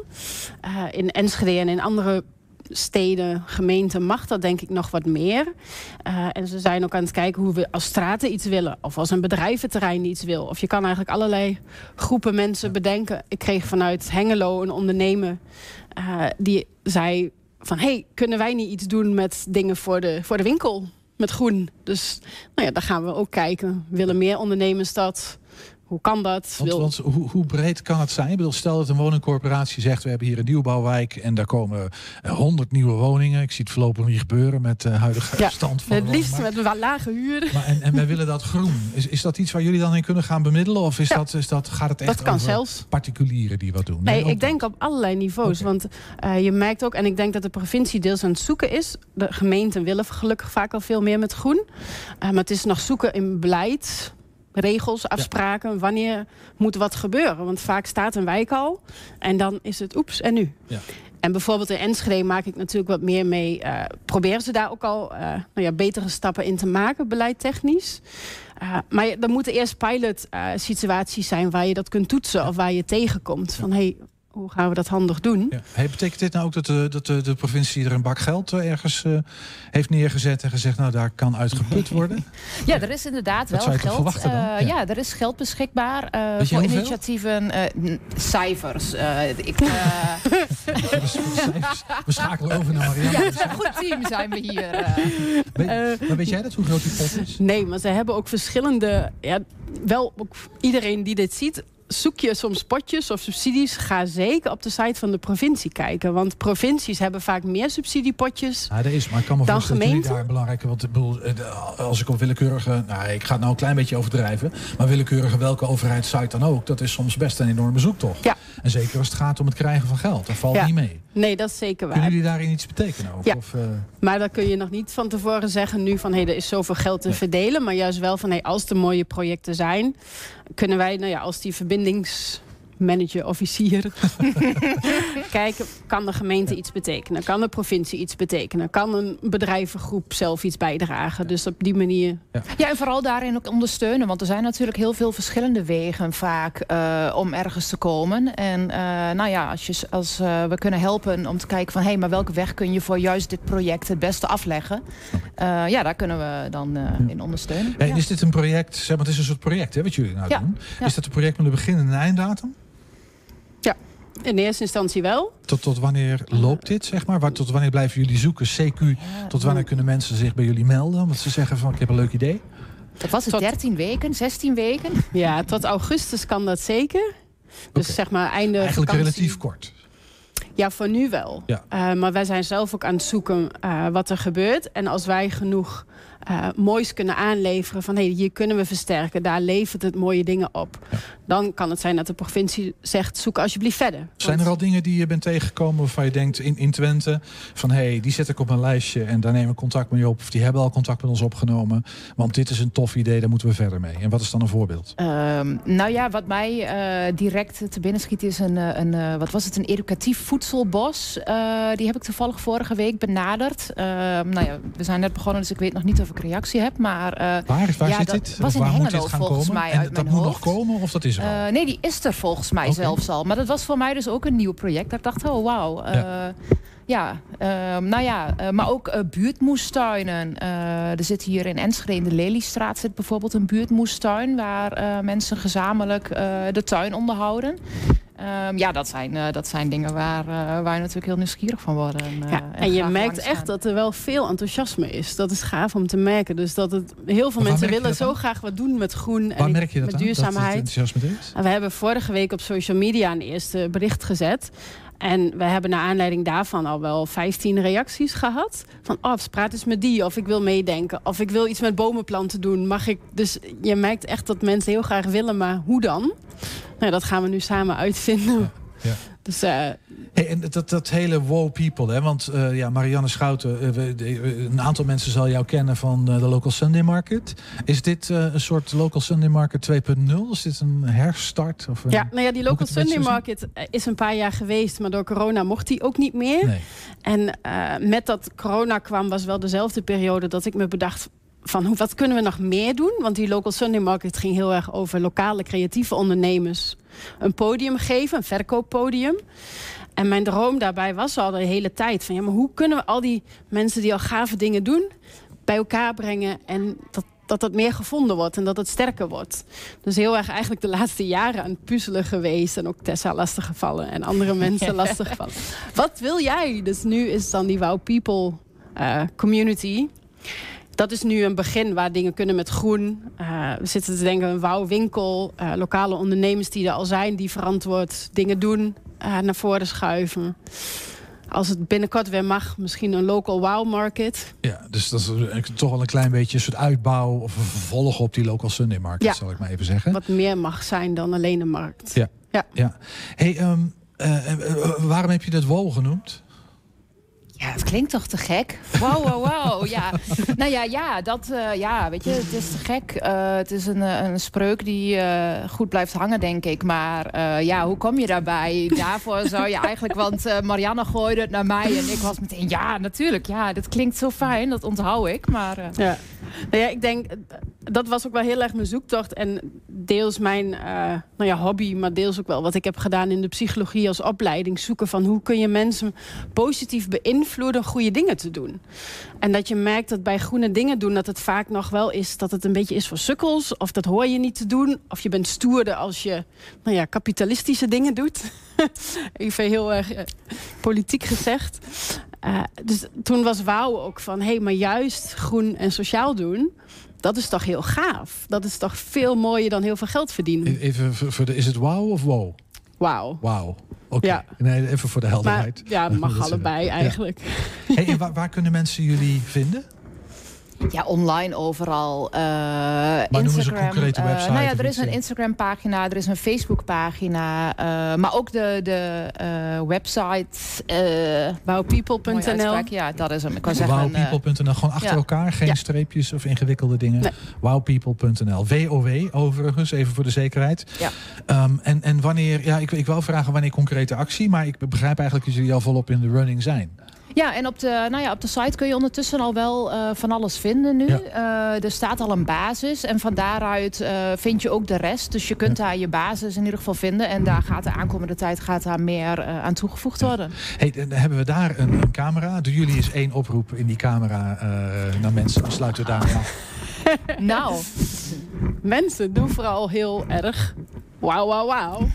Eh, in Enschede en in andere steden, gemeenten mag dat denk ik nog wat meer. Eh, en ze zijn ook aan het kijken hoe we als straten iets willen. Of als een bedrijventerrein iets wil. Of je kan eigenlijk allerlei groepen mensen bedenken. Ik kreeg vanuit Hengelo een ondernemer eh, die zei van... hey, kunnen wij niet iets doen met dingen voor de, voor de winkel? Met groen. Dus nou ja, daar gaan we ook kijken. Willen meer ondernemers dat? Hoe kan dat? Want, want hoe, hoe breed kan het zijn? Ik bedoel, stel dat een woningcorporatie zegt... we hebben hier een nieuwbouwwijk en daar komen honderd nieuwe woningen. Ik zie het voorlopig niet gebeuren met de huidige ja, stand van het liefst met een lage huur. Maar en, en wij willen dat groen. Is, is dat iets waar jullie dan in kunnen gaan bemiddelen? Of is dat, is dat, gaat het echt Dat kan over zelfs. particulieren die wat doen? Nee, ik denk op allerlei niveaus. Want eh, je merkt ook, en ik denk dat de provincie deels aan het zoeken is. De gemeenten willen gelukkig vaak al veel meer met groen. Eh, maar het is nog zoeken in beleid, regels, afspraken. Wanneer moet wat gebeuren? Want vaak staat een wijk al. En dan is het oeps, en nu? Ja. En bijvoorbeeld in Enschede maak ik natuurlijk wat meer mee. eh, proberen ze daar ook al eh, nou ja, betere stappen in te maken, beleidtechnisch. Eh, maar er moeten eerst pilot situaties zijn waar je dat kunt toetsen of waar je tegenkomt. Van hey, hoe gaan we dat handig doen? Ja. Hey, betekent dit nou ook dat, de, dat de, de provincie er een bak geld eh, ergens eh, heeft neergezet en gezegd, nou daar kan uitgeput worden? Ja, er is inderdaad Dat wel geld. eh, Ja. ja. er is geld beschikbaar eh, voor initiatieven. eh, cijfers. eh, ik, eh, We schakelen over naar Marianne. ja, het is een goed team zijn we hier. eh. Weet, maar weet jij dat, hoe groot die pot is? Nee, maar ze hebben ook verschillende. Ja, wel ook iedereen die dit ziet. Zoek je soms potjes of subsidies, ga zeker op de site van de provincie kijken. Want provincies hebben vaak meer subsidiepotjes. Ja, dat is, maar ik kan me voorstellen dat daar belangrijke... Want eh, als ik op willekeurige... Nou, ik ga het nou een klein beetje overdrijven. Maar willekeurige welke overheidssite dan ook... dat is soms best een enorme zoektocht. Ja. En zeker als het gaat om het krijgen van geld. Dat valt Ja. niet mee. Nee, dat is zeker waar. Kunnen jullie daarin iets betekenen? Ja. Of, eh, Maar dan kun je nog niet van tevoren zeggen nu van hé, er is zoveel geld te verdelen. Maar juist wel van hé, als er mooie projecten zijn, kunnen wij, nou ja, als die verbindings manager, officier. Kijken, kan de gemeente iets betekenen? Kan de provincie iets betekenen? Kan een bedrijvengroep zelf iets bijdragen? Dus op die manier... Ja, en vooral daarin ook ondersteunen. Want er zijn natuurlijk heel veel verschillende wegen vaak eh, om ergens te komen. En eh, nou ja, als, je, als eh, we kunnen helpen om te kijken van... hé, hey, maar welke weg kun je voor juist dit project het beste afleggen? Eh, ja, daar kunnen we dan eh, in ondersteunen. Hey, Ja. Is dit een project, zeg maar, het is een soort project hè, wat jullie nou Ja, doen. ja. Is dat een project met een begin en een einddatum? Ja, in eerste instantie wel. Tot, tot wanneer loopt dit, zeg maar? Waar, tot wanneer blijven jullie zoeken? CQ, tot wanneer kunnen mensen zich bij jullie melden? Omdat ze zeggen van, ik heb een leuk idee. Dat was het 13 weken, 16 weken? Ja, tot augustus kan dat zeker. Dus zeg maar einde Eigenlijk vakantie. relatief kort. Ja, voor nu wel. Ja. Eh, maar wij zijn zelf ook aan het zoeken eh, wat er gebeurt. En als wij genoeg eh, moois kunnen aanleveren van... hé, hey, hier kunnen we versterken, daar levert het mooie dingen op. Dan kan het zijn dat de provincie zegt, zoek alsjeblieft verder. Zijn er al dingen die je bent tegengekomen waarvan je denkt in, in Twente... van hé, hey, die zet ik op mijn lijstje en daar nemen we contact mee op... of die hebben al contact met ons opgenomen. Want dit is een tof idee, daar moeten we verder mee. En wat is dan een voorbeeld? Ehm, nou ja, wat mij eh, direct te binnen schiet is een, eh, een eh, wat was het, een educatief voedselbos. Eh, die heb ik toevallig vorige week benaderd. Ehm, nou ja, we zijn net begonnen, dus ik weet nog niet of ik reactie heb. Maar, eh, Waar, waar ja, zit dat dit? was in Hengelo volgens komen? mij en uit dat mijn moet hoofd. nog komen of dat is er al? Eh, nee, die is er volgens mij zelfs al. Maar dat was voor mij dus ook een nieuw project. Dat ik dacht, oh wauw. eh, Ja. ja, ehm, nou ja, eh, maar ook eh, buurtmoestuinen. Eh, er zit hier in Enschede in de Leliestraat zit bijvoorbeeld een buurtmoestuin... waar eh, mensen gezamenlijk eh, de tuin onderhouden. Ehm, ja, dat zijn, eh, dat zijn dingen waar, eh, waar je natuurlijk heel nieuwsgierig van worden. eh, Ja, en je merkt echt dat er wel veel enthousiasme is. Dat is gaaf om te merken. Dus dat het, heel veel mensen willen dat zo graag wat doen met groen Waar en merk je dat met aan? Dat het duurzaamheid. enthousiasme is? En we hebben vorige week op social media een eerste bericht gezet. En we hebben naar aanleiding daarvan al wel 15 reacties gehad. Van, oh, praat eens met die. Of ik wil meedenken. Of ik wil iets met bomenplanten doen. Mag ik? Dus je merkt echt dat mensen heel graag willen. Maar hoe dan? Nou, dat gaan we nu samen uitvinden. Ja. Dus eh, Hey, en dat, dat hele wow people, hè? want eh, ja, Marianne Schouten, eh, we- de- een aantal mensen zal jou kennen van de Local Sunday Market. Is dit een soort Local Sunday Market 2.0? Is dit een herstart? Of een, Ja, nou ja, die Local Sunday Market is een paar jaar geweest, maar door corona mocht die ook niet meer. Nee. En met dat corona kwam, was wel dezelfde periode dat ik me bedacht van hoe, wat kunnen we nog meer doen? Want die Local Sunday Market ging heel erg over lokale creatieve ondernemers een podium geven, een verkooppodium. En mijn droom daarbij was al de hele tijd van ja, maar hoe kunnen we al die mensen die al gave dingen doen bij elkaar brengen en dat dat dat meer gevonden wordt en dat het sterker wordt. Dus heel erg eigenlijk de laatste jaren aan het puzzelen geweest. En ook Tessa lastiggevallen en andere mensen lastiggevallen. Wat wil jij? Dus nu is dan die Wow People eh, community. Dat is nu een begin waar dingen kunnen met groen. Eh, we zitten te denken een Wow winkel. eh, lokale ondernemers die er al zijn, die verantwoord dingen doen. eh, naar voren schuiven. Als het binnenkort weer mag, misschien een local wow market. Ja, dus dat is toch wel een klein beetje een soort uitbouw of een vervolg op die Local Sunday Market, Ja. zal ik maar even zeggen. Wat meer mag zijn dan alleen een markt. Ja. Ja. ja. Hey, ehm, eh, eh, eh, waarom heb je dat wow genoemd? Ja, het klinkt toch te gek? Wow, wow, wow. Ja. nou ja, ja, dat, eh, ja, weet je, het is te gek. Eh, het is een, eh, een spreuk die eh, goed blijft hangen, denk ik. Maar eh, ja, hoe kom je daarbij? Daarvoor zou je eigenlijk, want Marianne gooide het naar mij en ik was meteen, ja, natuurlijk. Ja, dat klinkt zo fijn, dat onthoud ik. Maar eh, Ja. Nou ja, ik denk, dat was ook wel heel erg mijn zoektocht. En deels mijn eh, nou ja, hobby, maar deels ook wel wat ik heb gedaan in de psychologie als opleiding. Zoeken van hoe kun je mensen positief beïnvloeden goede dingen te doen. En dat je merkt dat bij groene dingen doen, dat het vaak nog wel is dat het een beetje is voor sukkels. Of dat hoor je niet te doen. Of je bent stoerder als je nou ja, kapitalistische dingen doet. Even heel erg eh, politiek gezegd. Eh, dus toen was wauw ook van, hé, hey, maar juist groen en sociaal doen, dat is toch heel gaaf. Dat is toch veel mooier dan heel veel geld verdienen. E- Even voor de, is het wow of wow? Wauw. Wauw. Oké. Ja. Nee, even voor de Maar helderheid. ja, Dat mag allebei Ja. eigenlijk. Hey, en waar, waar kunnen mensen jullie vinden? Ja, online overal. Uh, maar eens een concrete uh, website. nou ja, er is een Instagram-pagina, er is een Facebook-pagina. Uh, maar ook de, de website... Wowpeople.nl Ja, dat is hem. Ik wou zeggen... Wowpeople.nl, gewoon achter ja. elkaar. Geen ja. streepjes of ingewikkelde dingen. Nee. Wowpeople.nl. WOW overigens, even voor de zekerheid. Ja. Um, en, en wanneer... Ja, ik, ik wil vragen wanneer concrete actie. Maar ik begrijp eigenlijk dat jullie al volop in de running zijn. Ja, en op de, nou ja, op de site kun je ondertussen al wel uh, van alles vinden nu. Ja. Uh, er staat al een basis en van daaruit uh, vind je ook de rest. Dus je kunt ja. daar je basis in ieder geval vinden. En daar gaat de aankomende tijd gaat daar meer aan toegevoegd worden. Hey, dan hebben we daar een, een camera. Doen jullie eens één oproep in die camera naar mensen? Dan sluiten we daar af. nou, mensen doen vooral heel erg wauw, wauw, wauw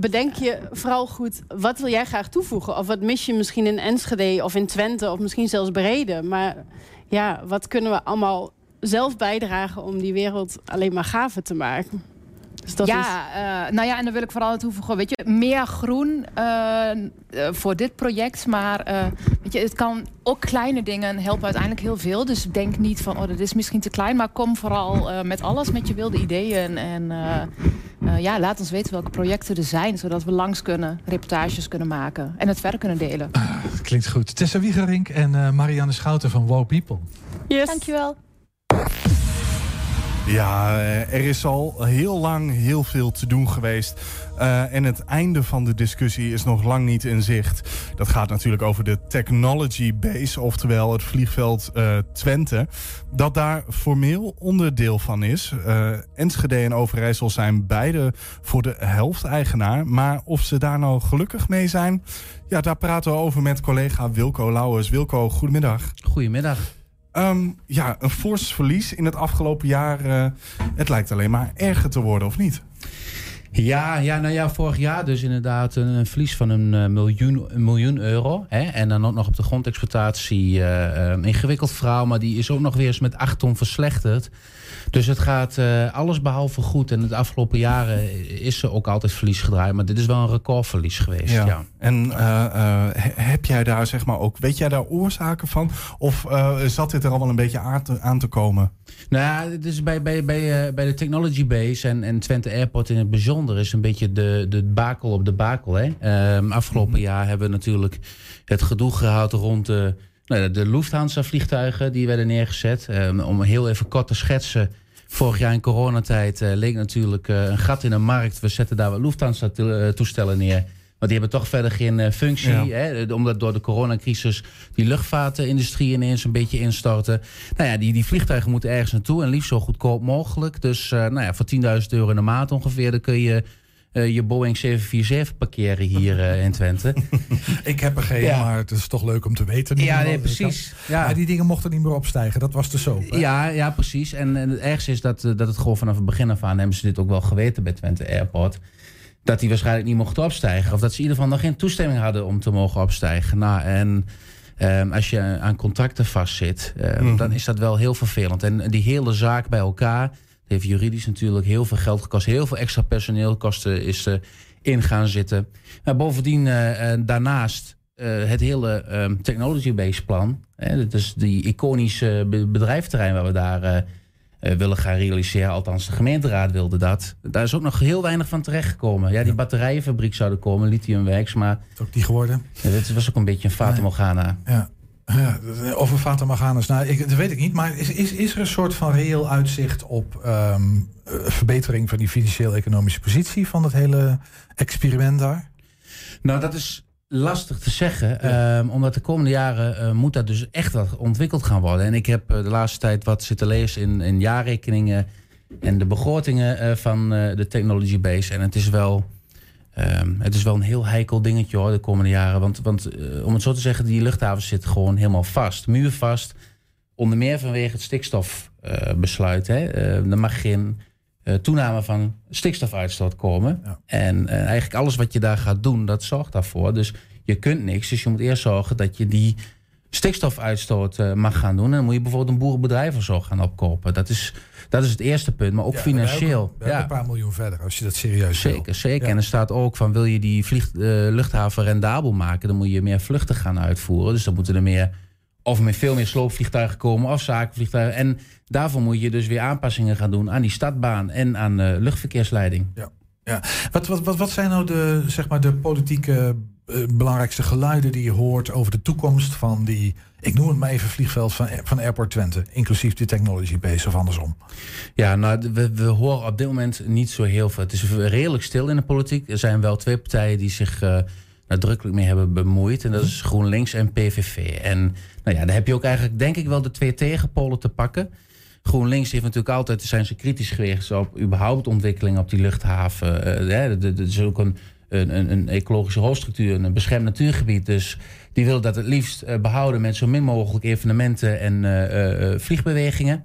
bedenk je vooral goed, wat wil jij graag toevoegen? Of wat mis je misschien in Enschede of in Twente of misschien zelfs Brede? Maar ja, wat kunnen we allemaal zelf bijdragen om die wereld alleen maar gaver te maken? Dus dat ja, is... uh, nou ja, en dan wil ik vooral toevoegen, weet je, meer groen uh, voor dit project. Maar uh, weet je, het kan ook kleine dingen helpen uiteindelijk heel veel. Dus denk niet van, oh, dat is misschien te klein. Maar kom vooral met alles, met je wilde ideeën. En ja, laat ons weten welke projecten er zijn. Zodat we langs kunnen, reportages kunnen maken. En het verder kunnen delen. Ah, klinkt goed. Tessa Wiegerink en Marianne Schouten van Wow People. Yes. Dankjewel. Ja, er is al heel lang heel veel te doen geweest. Uh, en het einde van de discussie is nog lang niet in zicht. Dat gaat natuurlijk over de Technology Base, oftewel het vliegveld uh, Twente. Dat daar formeel onderdeel van is. Uh, Enschede en Overijssel zijn beide voor de helft eigenaar. Maar of ze daar nou gelukkig mee zijn... Ja, daar praten we over met collega Wilco Lauwers. Wilco, goedemiddag. Goedemiddag. Um, ja, een fors verlies in het afgelopen jaar. Uh, het lijkt alleen maar erger te worden, of niet? Ja, ja, nou ja, vorig jaar dus inderdaad een, verlies van een, uh, miljoen, miljoen euro. Hè? En dan ook nog op de grondexploitatie. Uh, um, ingewikkeld verhaal, maar die is ook nog weer eens met 8 ton verslechterd. Dus het gaat uh, alles behalve goed. En de afgelopen jaren is er ook altijd verlies gedraaid. Maar dit is wel een recordverlies geweest. Ja. ja. En uh, uh, heb jij daar zeg maar ook, weet jij daar oorzaken van? Of zat dit er al wel een beetje aan te, aan te komen? Nou ja, dus bij, bij, bij, bij de Technology Base en, en Twente Airport in het bijzonder is een beetje de, de bakel op de bakel. Hè? Um, afgelopen mm -hmm. jaar hebben we natuurlijk het gedoe gehad rond de nou, de Lufthansa-vliegtuigen die werden neergezet. Um, om heel even kort te schetsen. Vorig jaar in coronatijd uh, leek natuurlijk uh, een gat in de markt. We zetten daar wat Lufthansa-toestellen neer. Maar die hebben toch verder geen functie. Ja. Hè? Omdat door de coronacrisis die luchtvaartindustrie ineens een beetje instortte. Nou ja, die, die vliegtuigen moeten ergens naartoe. En liefst zo goedkoop mogelijk. Dus nou ja, voor 10.000 euro in de maand ongeveer... dan kun je uh, je Boeing 747 parkeren hier uh, in Twente. ik heb er geen, ja. maar het is toch leuk om te weten. Ja, nee, precies. Ja. Maar die dingen mochten niet meer opstijgen. Dat was de soap. Hè? Ja, ja, precies. En, en het ergste is dat, dat het gewoon vanaf het begin af aan... hebben ze dit ook wel geweten bij Twente Airport... dat die waarschijnlijk niet mochten opstijgen. Of dat ze in ieder geval nog geen toestemming hadden om te mogen opstijgen. Nou, en... Um, als je aan contracten vastzit, um, mm -hmm. dan is dat wel heel vervelend. En die hele zaak bij elkaar heeft juridisch natuurlijk heel veel geld gekost. Heel veel extra personeelkosten is uh, in gaan zitten. Maar bovendien uh, daarnaast uh, het hele um, technology-based plan. Hè, dat is die iconische bedrijfterrein waar we daar willen gaan realiseren. Althans, de gemeenteraad wilde dat. Daar is ook nog heel weinig van terechtgekomen. Ja, die batterijenfabriek zou er komen, lithiumwerks. Maar dat is ook niet geworden. Dat was ook een beetje een Fata Morgana. Ja. Ja, over Fata Morgana's, nou, ik, dat weet ik niet. Maar is, is, is er een soort van reëel uitzicht op um, verbetering van die financieel-economische positie van dat hele experiment daar? Nou, dat is lastig te zeggen. Ja. Um, omdat de komende jaren uh, moet dat dus echt wat ontwikkeld gaan worden. En ik heb uh, de laatste tijd wat zitten lezen in, in jaarrekeningen en de begrotingen uh, van de Technology Base. En het is wel Um, het is wel een heel heikel dingetje hoor, de komende jaren. Want, want uh, om het zo te zeggen, die luchthavens zitten gewoon helemaal vast. Muurvast. Onder meer vanwege het stikstofbesluit. Uh, uh, er mag geen eh, toename van stikstofuitstoot komen. Ja. En eigenlijk alles wat je daar gaat doen, dat zorgt daarvoor. Dus je kunt niks. Dus je moet eerst zorgen dat je die stikstofuitstoot mag gaan doen. En dan moet je bijvoorbeeld een boerenbedrijf of zo gaan opkopen. Dat is dat is het eerste punt, maar ook ja, financieel. Ja. een paar miljoen verder, als je dat serieus Zeker, wil. zeker. Ja. En er staat ook van, wil je die vlieg, uh, luchthaven rendabel maken... dan moet je meer vluchten gaan uitvoeren. Dus dan moeten er meer of met veel meer sloopvliegtuigen komen of zakenvliegtuigen. En daarvoor moet je dus weer aanpassingen gaan doen aan die stadbaan en aan de luchtverkeersleiding. Ja. Ja. Wat, wat, wat, wat zijn nou de, zeg maar, de politieke eh, belangrijkste geluiden die je hoort over de toekomst van die, ik noem het maar even vliegveld van, van Airport Twente, inclusief de technology base of andersom? Ja, nou, we, we horen op dit moment niet zo heel veel. Het is redelijk stil in de politiek. Er zijn wel twee partijen die zich uh, nadrukkelijk mee hebben bemoeid. En dat is GroenLinks en PVV. En nou ja, daar heb je ook eigenlijk, denk ik, wel de twee tegenpolen te pakken. GroenLinks heeft natuurlijk altijd, zijn ze kritisch geweest op überhaupt ontwikkeling op die luchthaven. Uh, er is ook een, een, een, ecologische hoofdstructuur, een beschermd natuurgebied. Dus die willen dat het liefst uh, behouden met zo min mogelijk evenementen en uh, vliegbewegingen.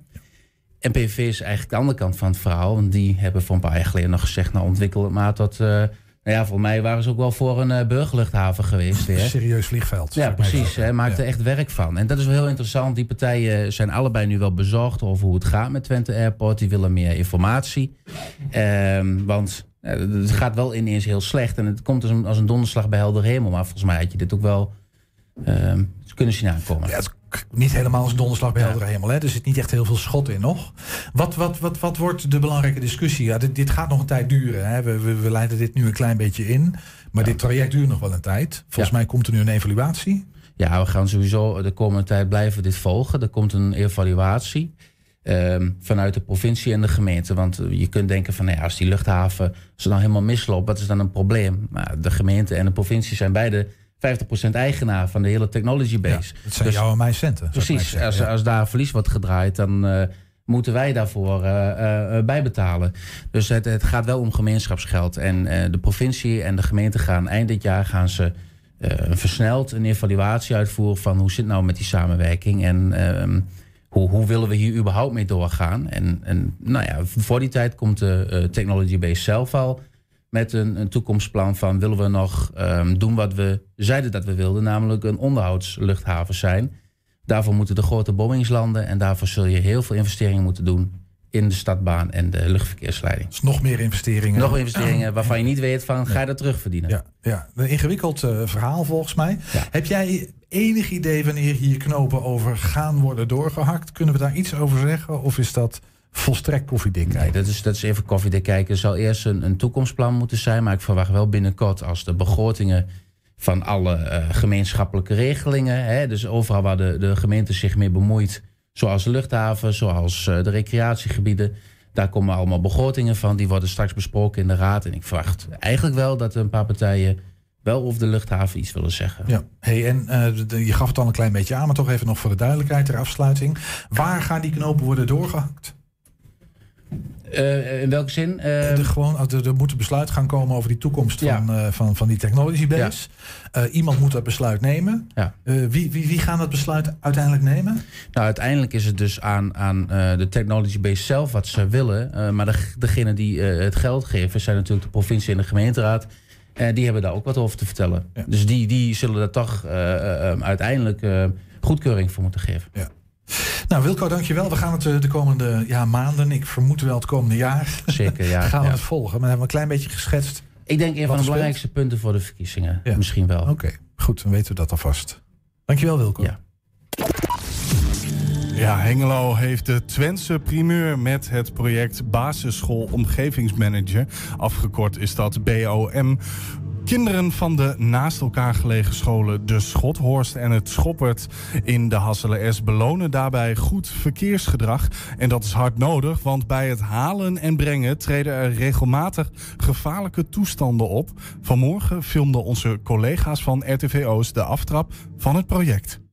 En PVV is eigenlijk de andere kant van het verhaal. Want die hebben voor een paar jaar geleden nog gezegd, nou ontwikkel het maar tot nou ja, voor mij waren ze ook wel voor een burgerluchthaven geweest. Weer. Serieus vliegveld. Ja, precies. Hij maakt er echt werk van. En dat is wel heel interessant. Die partijen zijn allebei nu wel bezorgd over hoe het gaat met Twente Airport. Die willen meer informatie. Um, want het gaat wel ineens heel slecht. En het komt als een, als een donderslag bij helder hemel. Maar volgens mij had je dit ook wel um, kunnen zien aankomen. Ja, niet helemaal als donderslag bij helder hemel. Hè? Er zit niet echt heel veel schot in nog. Wat, wat, wat, wat wordt de belangrijke discussie? Ja, dit, dit gaat nog een tijd duren. Hè? We, we, we, leiden dit nu een klein beetje in. Maar dit traject duurt nog wel een tijd. Volgens mij komt er nu een evaluatie. Ja, we gaan sowieso de komende tijd blijven dit volgen. Er komt een evaluatie. Um, vanuit de provincie en de gemeente. Want je kunt denken van nou als die luchthaven als nou helemaal misloopt, wat is dan een probleem? Maar de gemeente en de provincie zijn beide 50% eigenaar van de hele technology base. Ja, dat zijn dus, jouw en mijn centen. Precies. Als, als daar verlies wordt gedraaid, dan uh, moeten wij daarvoor uh, uh, bijbetalen. Dus het, het, gaat wel om gemeenschapsgeld. En de provincie en de gemeente gaan eind dit jaar gaan ze versneld een evaluatie uitvoeren van hoe zit het nou met die samenwerking en ehm, hoe, hoe willen we hier überhaupt mee doorgaan. En, en nou ja, voor die tijd komt de technology base zelf al met een, een toekomstplan van willen we nog um, doen wat we zeiden dat we wilden, namelijk een onderhoudsluchthaven zijn. Daarvoor moeten de grote bombings landen en daarvoor zul je heel veel investeringen moeten doen in de stadbaan en de luchtverkeersleiding. Dus nog meer investeringen. Nog investeringen waarvan je niet weet van ga je dat terugverdienen. Ja, ja. een ingewikkeld uh, verhaal volgens mij. Ja. Heb jij enig idee wanneer hier knopen over gaan worden doorgehakt? Kunnen we daar iets over zeggen of is dat volstrekt koffiedik kijken. Nee, dat is, dat is even koffiedik kijken. Er zal eerst een, een toekomstplan moeten zijn. Maar ik verwacht wel binnenkort als de begrotingen van alle uh, gemeenschappelijke regelingen. Hè, dus overal waar de, de gemeente zich mee bemoeit. Zoals de luchthaven, zoals uh, de recreatiegebieden. Daar komen allemaal begrotingen van. Die worden straks besproken in de raad. En ik verwacht eigenlijk wel dat een paar partijen wel over de luchthaven iets willen zeggen. Ja, hey, en de, je gaf het al een klein beetje aan, maar toch even nog voor de duidelijkheid ter afsluiting. Waar gaan die knopen worden doorgehakt? Uh, in welke zin? Uh, er, gewoon, er, er moet een besluit gaan komen over die toekomst ja. van, uh, van, van die technology base. Ja. iemand moet dat besluit nemen. Ja. wie, wie, wie gaan dat besluit uiteindelijk nemen? Nou, uiteindelijk is het dus aan, aan de technology base zelf wat ze willen. maar de, degene die het geld geven zijn natuurlijk de provincie en de gemeenteraad. die hebben daar ook wat over te vertellen. Dus die, die zullen daar toch uiteindelijk goedkeuring voor moeten geven. Ja. Nou, Wilco, dankjewel. We gaan het eh, de komende ja, maanden, ik vermoed wel het komende jaar, Zeker, ja, gaan we ja. het volgen. Maar we hebben een klein beetje geschetst. Ik denk een van de belangrijkste punten voor de verkiezingen. Ja. Misschien wel. Oké, goed, dan weten we dat alvast. Dankjewel, Wilco. Ja. Ja, Hengelo heeft de Twentse primeur met het project Basisschool Omgevingsmanager. Afgekort is dat BOM. Kinderen van de naast elkaar gelegen scholen De Schothorst en het Schoppert in de Hasselen S belonen daarbij goed verkeersgedrag. En dat is hard nodig, want bij het halen en brengen treden er regelmatig gevaarlijke toestanden op. Vanmorgen filmden onze collega's van RTV Oost de aftrap van het project.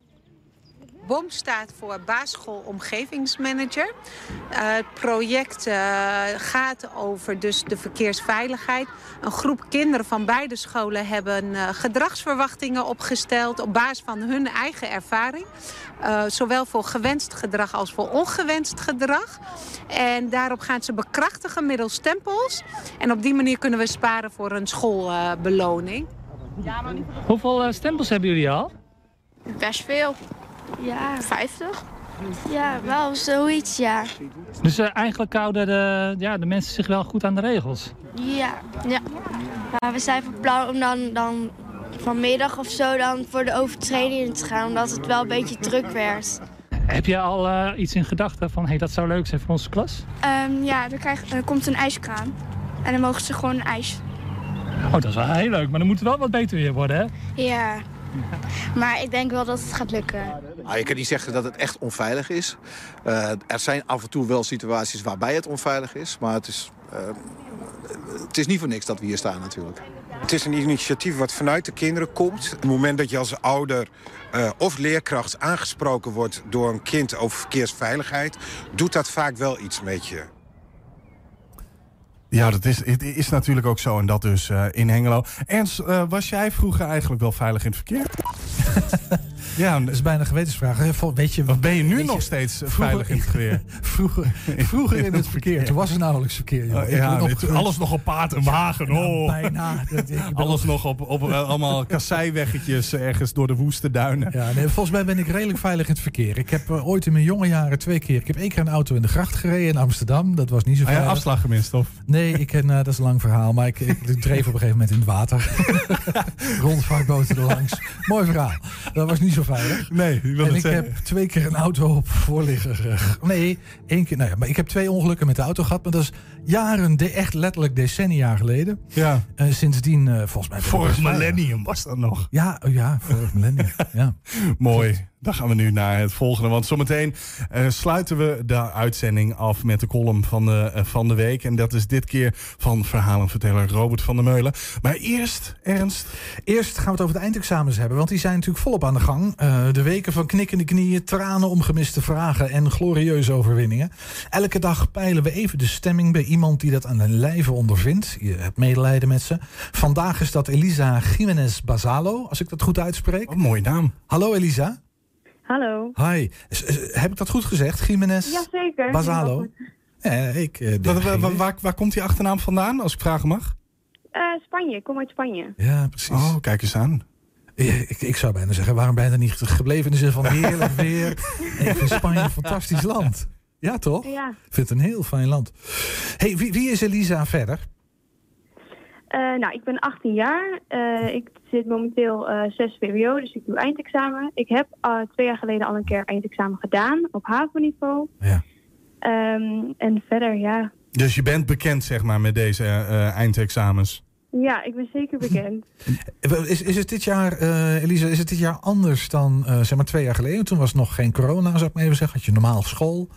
BOM staat voor Basisschool Omgevingsmanager. Uh, het project uh, gaat over dus de verkeersveiligheid. Een groep kinderen van beide scholen hebben uh, gedragsverwachtingen opgesteld... op basis van hun eigen ervaring. zowel voor gewenst gedrag als voor ongewenst gedrag. En daarop gaan ze bekrachtigen middels stempels. En op die manier kunnen we sparen voor een schoolbeloning. Hoeveel stempels hebben jullie al? Best veel. Ja. 50? Ja, wel zoiets, ja. Dus uh, eigenlijk houden de, ja, de mensen zich wel goed aan de regels? Ja. ja. Maar we zijn van plan om dan, dan vanmiddag of zo dan voor de overtredingen te gaan, omdat het wel een beetje druk werd. Heb je al eh, iets in gedachten van hey, dat zou leuk zijn voor onze klas? Ehm, ja, er, krijg, er komt een ijskraan. En dan mogen ze gewoon een ijs. Oh, dat is wel heel leuk, maar dan moet het wel wat beter weer worden, hè? Ja. Maar ik denk wel dat het gaat lukken. Nou, je kan niet zeggen dat het echt onveilig is. Eh, er zijn af en toe wel situaties waarbij het onveilig is. Maar het is, eh, het is niet voor niks dat we hier staan natuurlijk. Het is een initiatief wat vanuit de kinderen komt. Op het moment dat je als ouder eh, of leerkracht aangesproken wordt door een kind over verkeersveiligheid... doet dat vaak wel iets met je. Ja, dat is, het is natuurlijk ook zo. En dat dus eh, in Hengelo. Ernst, eh, was jij vroeger eigenlijk wel veilig in het verkeer? Ja, dat is bijna een gewetensvraag. Eh, Weet je, Wat ben je nu nog steeds eh, veilig in het verkeer? vroeger, vroeger in het verkeer. Toen was er nauwelijks verkeer. joh. Oh, ja, alles nog op paard en wagen. Oh. bijna. Dat- ik ben Alles nog op, op eh, allemaal kasseiweggetjes ergens door de woeste duinen. Ja, nee, volgens mij ben ik redelijk veilig in het verkeer. Ik heb ooit in mijn jonge jaren twee keer... Ik heb één keer een auto in de gracht gereden in Amsterdam. Dat was niet zo Ah, ja, veilig. afslag gemist, of? Nee, ik, dat is een lang verhaal. Maar ik, ik, ik dreef op een gegeven moment in het water. Rondvaartboten erlangs. Mooi verhaal. Dat was niet zo veilig. Nee, ik wil en het ik zeggen. heb twee keer een auto op voorligger. Nee, één keer. Nou ja, maar ik heb twee ongelukken met de auto gehad. Maar dat is jaren, de, echt letterlijk decennia geleden. Ja. En sindsdien, eh, volgens mij. Vorig millennium was dat nog. Ja, oh ja, vorig millennium. Ja. Mooi. Dan gaan we nu naar het volgende. Want zometeen eh, sluiten we de uitzending af met de column van de, eh, van de week. En dat is dit keer van verhalenverteller Robert van der Meulen. Maar eerst, Ernst. Eerst gaan we het over de eindexamens hebben, want die zijn natuurlijk volop aan de gang. Eh, de weken van knikkende knieën, tranen om gemiste vragen en glorieuze overwinningen. Elke dag peilen we even de stemming bij iemand die dat aan de lijve ondervindt. Je hebt medelijden met ze. Vandaag is dat Elisa Jiménez Basalo, als ik dat goed uitspreek. Oh, mooie naam. Hallo Elisa. Hallo. Hi. Heb ik dat goed gezegd? Jiménez Jazeker. Basalo? Eh, ik, eh, Waar, denk- waar, waar, komt die achternaam vandaan, als ik vragen mag? Eh, Spanje, ik kom uit Spanje. Ja, precies. Oh, kijk eens aan. Ik, ik zou bijna zeggen, waarom ben je er niet gebleven in de zin van heerlijk weer? Ik vind Spanje een fantastisch land. Ja, toch? Ja. Ik vind het een heel fijn land. hey, wie, wie is Elisa verder? Eh, nou, ik ben 18 jaar. Eh, ik zit momenteel eh 6 VWO, dus ik doe eindexamen. Ik heb eh, twee jaar geleden al een keer eindexamen gedaan op HAVO-niveau. Ja. Ehm, en verder, ja. Dus je bent bekend, zeg maar, met deze eindexamens. Ja, ik ben zeker bekend. Is, is het dit jaar, eh, Elisa, is het dit jaar anders dan zeg maar twee jaar geleden? Toen was het nog geen corona, zou ik maar even zeggen. Had je normaal school.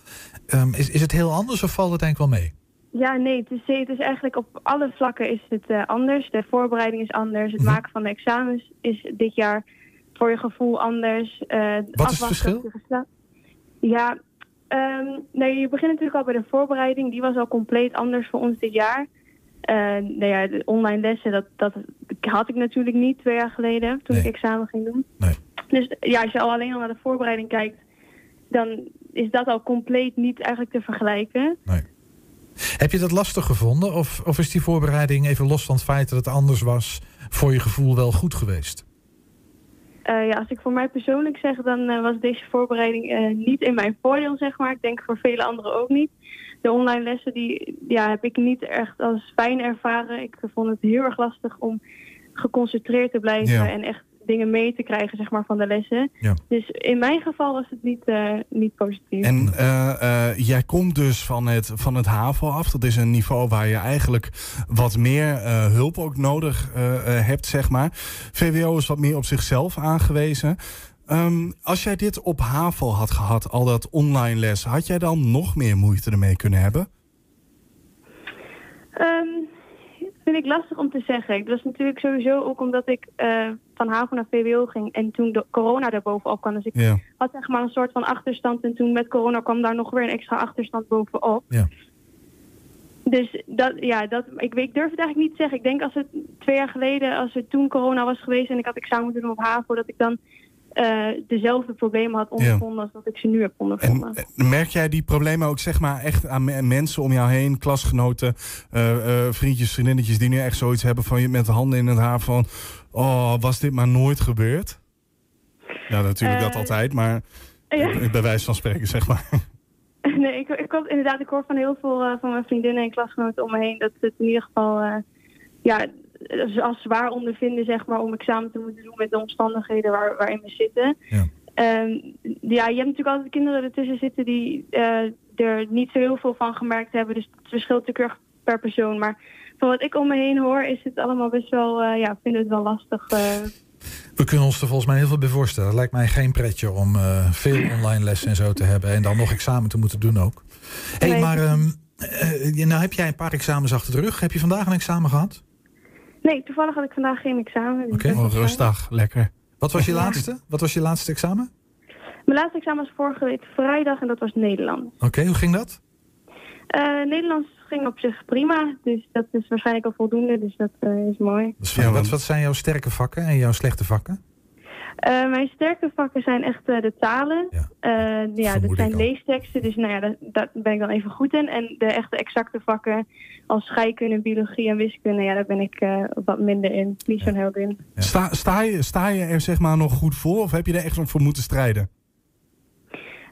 Ehm, is, is het heel anders of valt het eigenlijk wel mee? Ja, nee, het is, het is eigenlijk op alle vlakken is het eh, anders. De voorbereiding is anders. Het maken van de examens is dit jaar voor je gevoel anders. Eh, Wat is het verschil? Ja, ehm, nee, je begint natuurlijk al bij de voorbereiding. Die was al compleet anders voor ons dit jaar. Eh, nou ja, de online lessen, dat, dat had ik natuurlijk niet twee jaar geleden toen ik examen ging doen. Dus ja, als je al alleen al naar de voorbereiding kijkt, dan is dat al compleet niet eigenlijk te vergelijken. Heb je dat lastig gevonden? Of, of is die voorbereiding even los van het feit dat het anders was, voor je gevoel wel goed geweest? Eh, ja, als ik voor mij persoonlijk zeg, dan eh, was deze voorbereiding eh, niet in mijn voordeel, zeg maar. Ik denk voor vele anderen ook niet. De online lessen die, ja, heb ik niet echt als fijn ervaren. Ik vond het heel erg lastig om geconcentreerd te blijven Ja. en echt dingen mee te krijgen zeg maar, van de lessen. Ja. Dus in mijn geval was het niet, eh, niet positief. En eh, eh, jij komt dus van het, van het HAVO af. Dat is een niveau waar je eigenlijk wat meer hulp ook nodig hebt, zeg maar. VWO is wat meer op zichzelf aangewezen. Ehm, als jij dit op HAVO had gehad, al dat online les... had jij dan nog meer moeite ermee kunnen hebben? Ehm, vind ik lastig om te zeggen. Dat was natuurlijk sowieso ook omdat ik eh, van HAVO naar VWO ging en toen de corona daarbovenop kwam. Dus ik Ja. had zeg maar een soort van achterstand en toen met corona kwam daar nog weer een extra achterstand bovenop. Ja. Dus dat, ja, dat, ik, ik durf het eigenlijk niet te zeggen. Ik denk als het twee jaar geleden, als het toen corona was geweest en ik had examen moeten doen op HAVO, dat ik dan eh, dezelfde problemen had ondervonden als dat ik ze nu heb ondervonden. Merk jij die problemen ook zeg maar echt aan me- mensen om jou heen, klasgenoten, eh, eh, vriendjes, vriendinnetjes die nu echt zoiets hebben van je met de handen in het haar van, oh, was dit maar nooit gebeurd? Ja, natuurlijk dat altijd, maar ja. bij wijze van spreken zeg maar. Nee, ik, ik, hoor- inderdaad, ik hoor van heel veel van mijn vriendinnen en klasgenoten om me heen dat het in ieder geval, ja, als zwaar ondervinden, zeg maar, om examen te moeten doen met de omstandigheden waar, waarin we zitten. Ja. Ehm, ja, je hebt natuurlijk altijd kinderen ertussen zitten die eh, er niet zo heel veel van gemerkt hebben. Dus het verschilt natuurlijk per persoon. Maar van wat ik om me heen hoor, is het allemaal best wel, eh, ja, vinden het wel lastig. eh. We kunnen ons er volgens mij heel veel bij voorstellen. Het lijkt mij geen pretje om veel online lessen en zo te hebben. En dan nog examen te moeten doen ook. Hé, hey, maar ehm, eh, nou heb jij een paar examens achter de rug. Heb je vandaag een examen gehad? Nee, toevallig had ik vandaag geen examen. dus Oké. wel Oh, rustig, lekker. Wat was je Ja. laatste? Wat was je laatste examen? Mijn laatste examen was vorige week vrijdag en dat was Nederlands. Oké, hoe ging dat? Eh, Nederlands ging op zich prima, dus dat is waarschijnlijk al voldoende, dus dat eh, is mooi. Dat is fijn. wat, wat zijn jouw sterke vakken en jouw slechte vakken? Eh, mijn sterke vakken zijn echt eh, de talen. Ja, ja dat zijn leesteksten, dus nou ja, daar, daar ben ik dan even goed in. En de echte exacte vakken als scheikunde, biologie en wiskunde, ja, daar ben ik eh, wat minder in. Niet zo'n held in. Sta, sta, je, sta je er zeg maar nog goed voor of heb je er echt voor moeten strijden?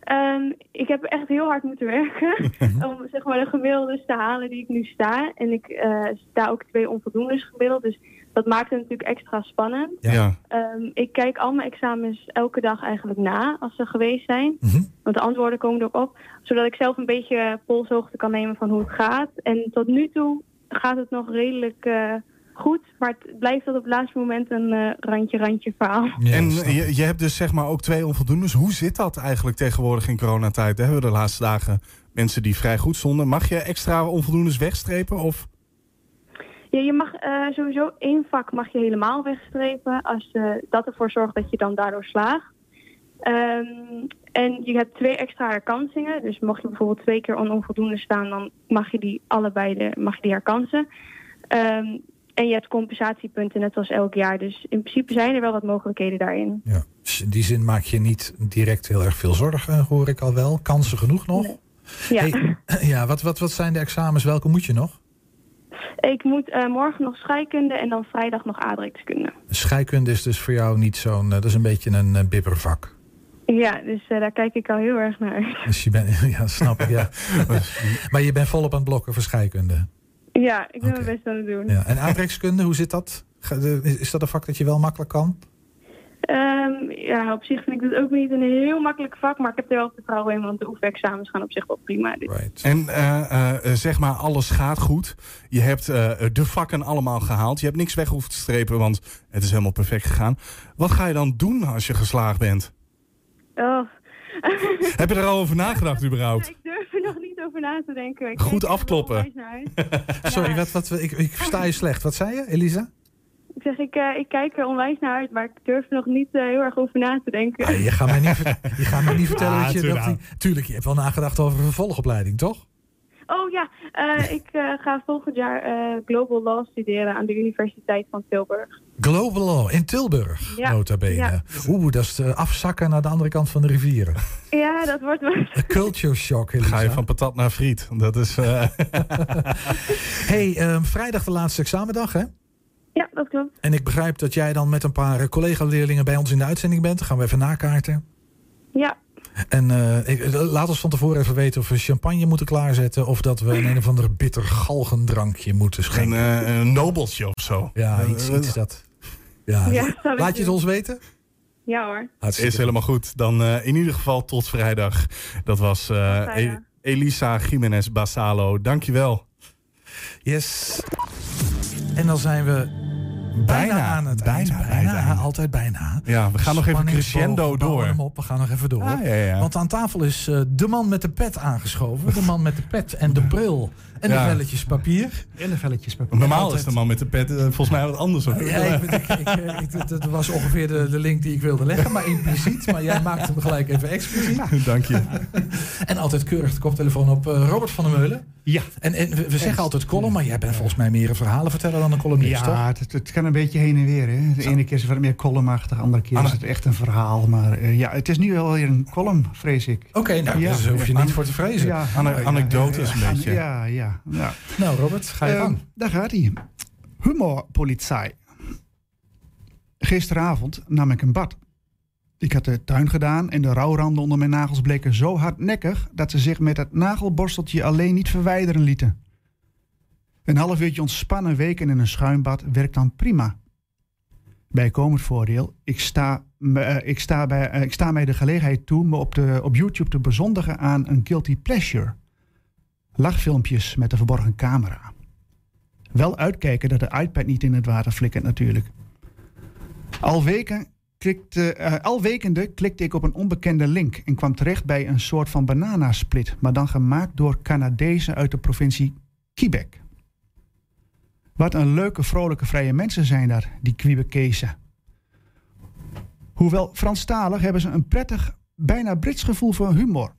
Ehm, ik heb echt heel hard moeten werken om zeg maar de gemiddeldes te halen die ik nu sta. En ik eh, sta ook twee onvoldoendes gemiddeld, dus dat maakt het natuurlijk extra spannend. Ja. Ehm, ik kijk al mijn examens elke dag eigenlijk na als ze geweest zijn. Mhm. Want de antwoorden komen erop op. Zodat ik zelf een beetje polshoogte kan nemen van hoe het gaat. En tot nu toe gaat het nog redelijk eh, goed. Maar het blijft tot op het laatste moment een eh, randje-randje verhaal. en je, je hebt dus zeg maar ook twee onvoldoendes. Hoe zit dat eigenlijk tegenwoordig in coronatijd? Daar hebben we de laatste dagen mensen die vrij goed stonden. Mag je extra onvoldoendes wegstrepen? Of? Ja, je mag eh, sowieso één vak mag je helemaal wegstrepen. Als eh, dat ervoor zorgt dat je dan daardoor slaagt. Ehm, en je hebt twee extra herkansingen. Dus mocht je bijvoorbeeld twee keer on onvoldoende staan, dan mag je die allebei de, mag je die herkansen. Ehm, en je hebt compensatiepunten net als elk jaar. Dus in principe zijn er wel wat mogelijkheden daarin. Ja. Dus in die zin maak je niet direct heel erg veel zorgen, hoor ik al wel. Kansen genoeg nog. Ja. Hey, ja, wat, wat, wat zijn de examens? Welke moet je nog? Ik moet eh, morgen nog scheikunde en dan vrijdag nog aardrijkskunde. Scheikunde is dus voor jou niet zo'n... eh, dat is een beetje een eh, bibbervak. Ja, dus daar kijk ik al heel erg naar. Dus je bent... Ja, snap ik, ja. maar je bent volop aan het blokken voor scheikunde. Ja, ik ben mijn best aan het doen. Ja. En aardrijkskunde, hoe zit dat? Is dat een vak dat je wel makkelijk kan? Ehm, ja, op zich vind ik het ook niet een heel makkelijk vak, maar ik heb er wel vertrouwen in, want de oefenexamens gaan op zich wel prima. Dus. En eh, eh, eh, zeg maar, alles gaat goed. Je hebt eh, de vakken allemaal gehaald. Je hebt niks weg hoeven te strepen, want het is helemaal perfect gegaan. Wat ga je dan doen als je geslaagd bent? Oh. Heb je er al over nagedacht überhaupt? ik durf er nog niet over na te denken. Ik Goed afkloppen. Sorry, wat, wat, ik, ik versta je slecht. Wat zei je, Elisa? Ik zeg, ik, eh, ik kijk er onwijs naar uit, maar ik durf er nog niet eh, heel erg over na te denken. Ah, je gaat mij niet, je gaat mij niet vertellen Ah, dat je... Dat tuurlijk. die- tuurlijk, je hebt wel nagedacht over een vervolgopleiding, toch? Oh ja, eh, ik eh, ga volgend jaar eh, Global Law studeren aan de Universiteit van Tilburg. Global Law in Tilburg, Ja, nota bene. ja. Oeh, dat is afzakken naar de andere kant van de rivieren. Ja, dat wordt wel... Een culture shock, Elisa. Ga je van patat naar friet. Dat is... eh, hey, ehm, vrijdag de laatste examendag, hè? Ja, dat klopt. En ik begrijp dat jij dan met een paar eh, collega-leerlingen bij ons in de uitzending bent. Dan gaan we even nakaarten. Ja, En eh, ik- eh, laat ons van tevoren even weten of we champagne moeten klaarzetten... of dat we een, een of ander bitter galgendrankje moeten een, schenken. eh, een nobeltje of zo. Ja, iets, iets dat... Ja, laat je het ons weten? ja hoor. Is helemaal goed. Dan eh, in ieder geval tot vrijdag. Dat was eh, vrijdag. E- Elisa Jiménez Basalo. Dankjewel. Yes. En dan zijn we bijna, aan het bijna eind. Bijna, altijd bijna. Ja, we gaan nog even crescendo door. hem op, we gaan nog even door. Ah, ja, ja. Want aan tafel is eh, de man met de pet aangeschoven. De man met de pet en de bril. En Ja. de velletjes papier. En de velletjes papier. Normaal Altijd- is de man met de pet eh, volgens mij wat anders. hoor. Ja, ik, ik, ik, dat was ongeveer de, de link die ik wilde leggen, maar impliciet. Maar jij maakt hem gelijk even expliciet. Dank je. En altijd keurig de koptelefoon op eh, Robert van der Meulen. Ja. En, en we, we zeggen altijd column, maar jij bent volgens mij meer een verhalenverteller dan een columnist, toch? Ja, het, het kan een beetje heen en weer. Hè. De ene keer is het wat meer columnachtig, de andere keer is het echt een verhaal. Maar eh, ja, het is nu wel weer een column, vrees ik. Oké, nou, daar hoef je niet voor te vrezen. Ja, Ane- ja, ja, anekdotes ja, een beetje. Ja, ja. Ja. Nou, Robert, ga je Eh, gang. Daar gaat hij. Humorpolitie. Gisteravond nam ik een bad. Ik had de tuin gedaan en de rouwranden onder mijn nagels bleken zo hardnekkig dat ze zich met het nagelborsteltje alleen niet verwijderen lieten. Een half uurtje ontspannen weken in een schuimbad werkt dan prima. Bijkomend voordeel, ik sta, eh, ik, sta bij, eh, ik sta mij de gelegenheid toe me op, de, op YouTube te bezondigen aan een guilty pleasure. Lachfilmpjes met een verborgen camera. Wel uitkijken dat de iPad niet in het water flikkert natuurlijk. Al, weken klikte, eh, al wekende klikte ik op een onbekende link en kwam terecht bij een soort van bananasplit, maar dan gemaakt door Canadezen uit de provincie Quebec. Wat een leuke, vrolijke, vrije mensen zijn daar, die Quebekezen. Hoewel Franstalig hebben ze een prettig, bijna Brits gevoel voor humor.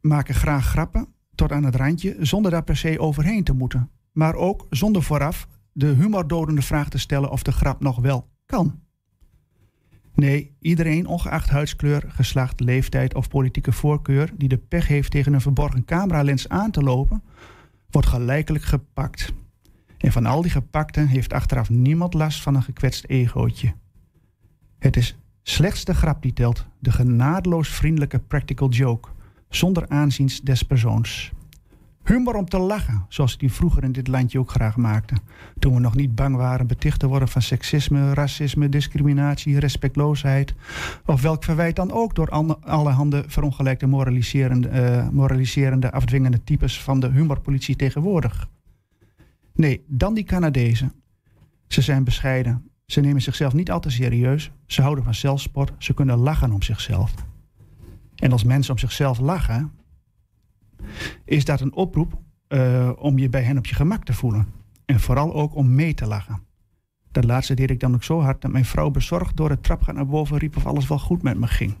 Maken graag grappen, tot aan het randje, zonder daar per se overheen te moeten. Maar ook zonder vooraf de humordodende vraag te stellen of de grap nog wel kan. Nee, iedereen, ongeacht huidskleur, geslacht, leeftijd of politieke voorkeur, die de pech heeft tegen een verborgen cameralens aan te lopen, wordt gelijkelijk gepakt. En van al die gepakten heeft achteraf niemand last van een gekwetst egootje. Het is slechts de grap die telt, de genadeloos vriendelijke practical joke, zonder aanziens des persoons. Humor om te lachen, zoals die vroeger in dit landje ook graag maakten. Toen we nog niet bang waren beticht te worden van seksisme, racisme, discriminatie, respectloosheid. Of welk verwijt dan ook door allerhande verongelijkte moraliserende, uh, moraliserende, afdwingende types van de humorpolitie tegenwoordig. Nee, dan die Canadezen. Ze zijn bescheiden. Ze nemen zichzelf niet al te serieus. Ze houden van zelfsport. Ze kunnen lachen om zichzelf. En als mensen om zichzelf lachen, is dat een oproep uh, om je bij hen op je gemak te voelen. En vooral ook om mee te lachen. Dat laatste deed ik dan ook zo hard dat mijn vrouw bezorgd door het trap naar boven riep of alles wel goed met me ging.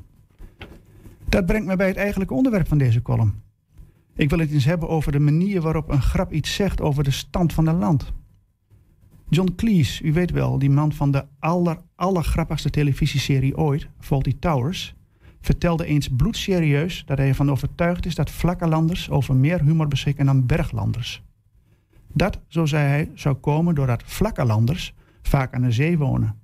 Dat brengt me bij het eigenlijke onderwerp van deze column. Ik wil het eens hebben over de manier waarop een grap iets zegt over de stand van het land. John Cleese, u weet wel, die man van de aller, allergrappigste televisieserie ooit, Faulty Towers, vertelde eens bloedserieus dat hij ervan overtuigd is dat vlakkelanders over meer humor beschikken dan berglanders. Dat, zo zei hij, zou komen doordat vlakkelanders vaak aan de zee wonen.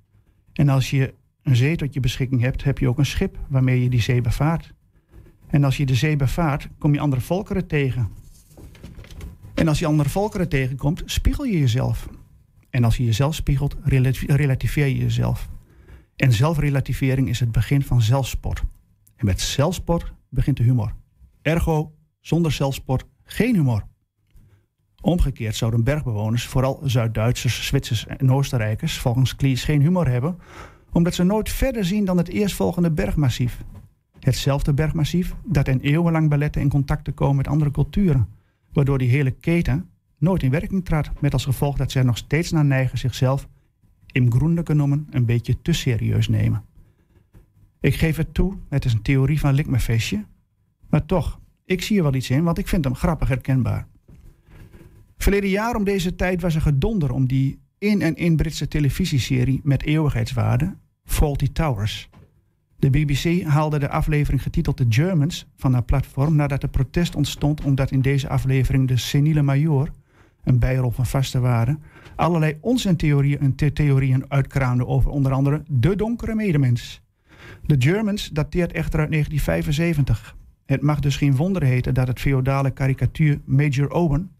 En als je een zee tot je beschikking hebt, heb je ook een schip waarmee je die zee bevaart. En als je de zee bevaart, kom je andere volkeren tegen. En als je andere volkeren tegenkomt, spiegel je jezelf. En als je jezelf spiegelt, relativeer je jezelf. En zelfrelativering is het begin van zelfsport. En met zelfsport begint de humor. Ergo, zonder zelfsport geen humor. Omgekeerd zouden bergbewoners, vooral Zuid-Duitsers, Zwitsers en Oostenrijkers, volgens Klies geen humor hebben, omdat ze nooit verder zien dan het eerstvolgende bergmassief. Hetzelfde bergmassief dat hen eeuwenlang belette in contact te komen met andere culturen, waardoor die hele keten nooit in werking trad, met als gevolg dat zij nog steeds naar neigen zichzelf, im groende noemen, een beetje te serieus nemen. Ik geef het toe, het is een theorie van Likmefestje, maar toch, ik zie er wel iets in, want ik vind hem grappig herkenbaar. Verleden jaar om deze tijd was er gedonder om die in- en in Britse televisieserie met eeuwigheidswaarde, Faulty Towers. De BBC haalde de aflevering getiteld The Germans van haar platform nadat er protest ontstond omdat in deze aflevering de seniele major, een bijrol van vaste waarde, allerlei onzintheorieën en theorieën uitkraamde over onder andere de donkere medemens. The Germans dateert echter uit 1975. Het mag dus geen wonder heten dat het feodale karikatuur Major Owen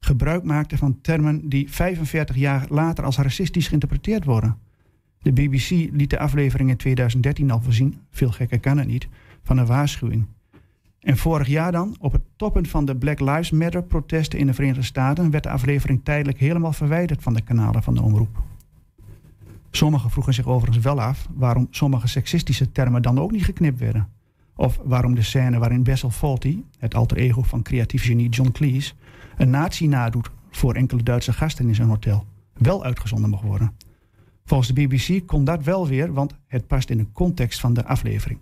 gebruik maakte van termen die 45 jaar later als racistisch geïnterpreteerd worden. De BBC liet de aflevering in 2013 al voorzien, veel gekker kan het niet, van een waarschuwing. En vorig jaar dan, op het toppunt van de Black Lives Matter protesten in de Verenigde Staten, werd de aflevering tijdelijk helemaal verwijderd van de kanalen van de omroep. Sommigen vroegen zich overigens wel af waarom sommige seksistische termen dan ook niet geknipt werden. Of waarom de scène waarin Bessel Faulty, het alter ego van creatief genie John Cleese, een nazi nadoet voor enkele Duitse gasten in zijn hotel, wel uitgezonden mocht worden. Volgens de BBC kon dat wel weer, want het past in de context van de aflevering.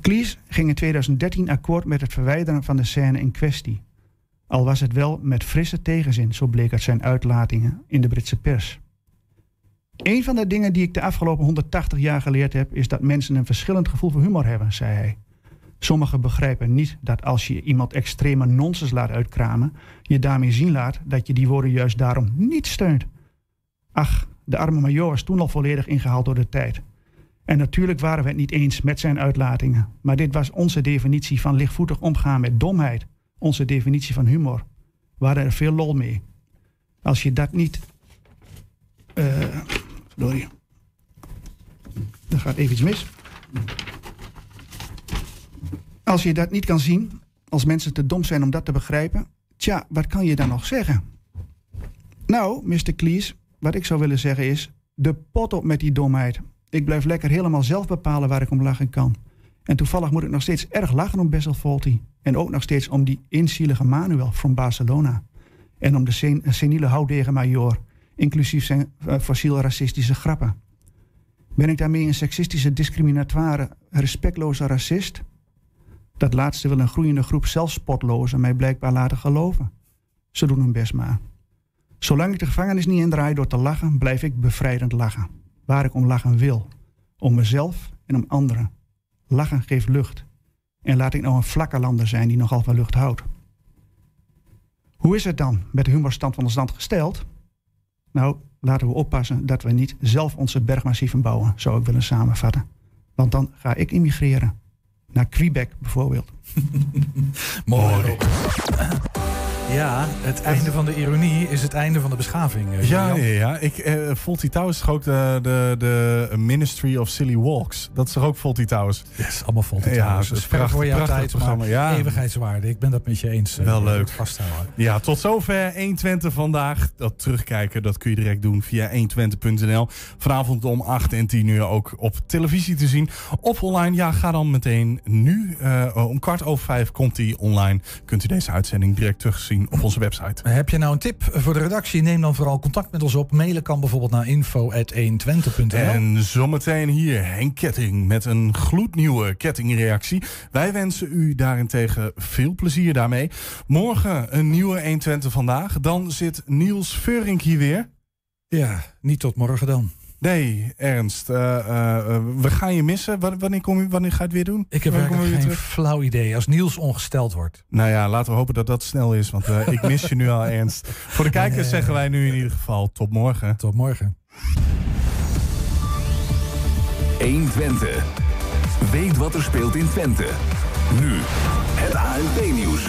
Cleese ging in 2013 akkoord met het verwijderen van de scène in kwestie. Al was het wel met frisse tegenzin, zo bleek uit zijn uitlatingen in de Britse pers. Een van de dingen die ik de afgelopen 180 jaar geleerd heb, is dat mensen een verschillend gevoel voor humor hebben, zei hij. Sommigen begrijpen niet dat als je iemand extreme nonsens laat uitkramen, je daarmee zien laat dat je die woorden juist daarom niet steunt. Ach, de arme major was toen al volledig ingehaald door de tijd. En natuurlijk waren we het niet eens met zijn uitlatingen, maar dit was onze definitie van lichtvoetig omgaan met domheid, onze definitie van humor. waren er veel lol mee. Als je dat niet. eh sorry. Er gaat even iets mis. Als je dat niet kan zien, als mensen te dom zijn om dat te begrijpen, tja, wat kan je dan nog zeggen? Nou, Mr. Cleese, wat ik zou willen zeggen is: de pot op met die domheid. Ik blijf lekker helemaal zelf bepalen waar ik om lachen kan. En toevallig moet ik nog steeds erg lachen om Bessel Volti. En ook nog steeds om die inzielige Manuel van Barcelona. En om de sen seniele houdegen major, inclusief zijn eh, fossiel racistische grappen. Ben ik daarmee een seksistische, discriminatoire, respectloze racist? Dat laatste wil een groeiende groep zelfspotlozen mij blijkbaar laten geloven. Ze doen hun best maar. Zolang ik de gevangenis niet indraai door te lachen, blijf ik bevrijdend lachen. Waar ik om lachen wil. Om mezelf en om anderen. Lachen geeft lucht. En laat ik nou een vlakke zijn die nogal van lucht houdt. Hoe is het dan met de humorstand van ons land gesteld? Nou, laten we oppassen dat we niet zelf onze bergmassieven bouwen, zou ik willen samenvatten. Want dan ga ik immigreren. Naar Quebec bijvoorbeeld. Mooi. Ja, het einde van de ironie is het einde van de beschaving. eh, Ja, ja, ja. Ik, eh, Fawlty Towers is toch ook de, de, de Ministry of Silly Walks. Dat is toch ook Fawlty Towers? Yes, allemaal Fawlty Ja, Towers. dat is Dus prachtig, voor jouw prachtig tijd, programma. Ja. eeuwigheidswaarde. Ik ben dat met je eens. eh, Wel leuk. Vasthouden. Ja, tot zover 120 vandaag. Dat terugkijken, dat kun je direct doen via 120.nl. Vanavond om 8 en 10 uur ook op televisie te zien. Of online, ja, ga dan meteen nu. om kwart over vijf komt die online. Kunt u deze uitzending direct terugzien op onze website. Heb je nou een tip voor de redactie? Neem dan vooral contact met ons op. Mailen kan bijvoorbeeld naar info.120.nl. En zometeen hier Henk Ketting met een gloednieuwe kettingreactie. Wij wensen u daarentegen veel plezier daarmee. Morgen een nieuwe 120 vandaag. Dan zit Niels Veurink hier weer. Ja, niet tot morgen dan. Nee, Ernst. eh, eh, eh, we gaan je missen. Wa- Wanneer, kom je, wanneer ga je het weer doen? Ik heb Wanneer eigenlijk geen terug? flauw idee. Als Niels ongesteld wordt. Nou ja, laten we hopen dat dat snel is. Want eh, ik mis je nu al, Ernst. Voor de kijkers zeggen wij nu in ieder geval tot morgen. Tot morgen. 120. Weet wat er speelt in Twente. Nu, het ANP-nieuws.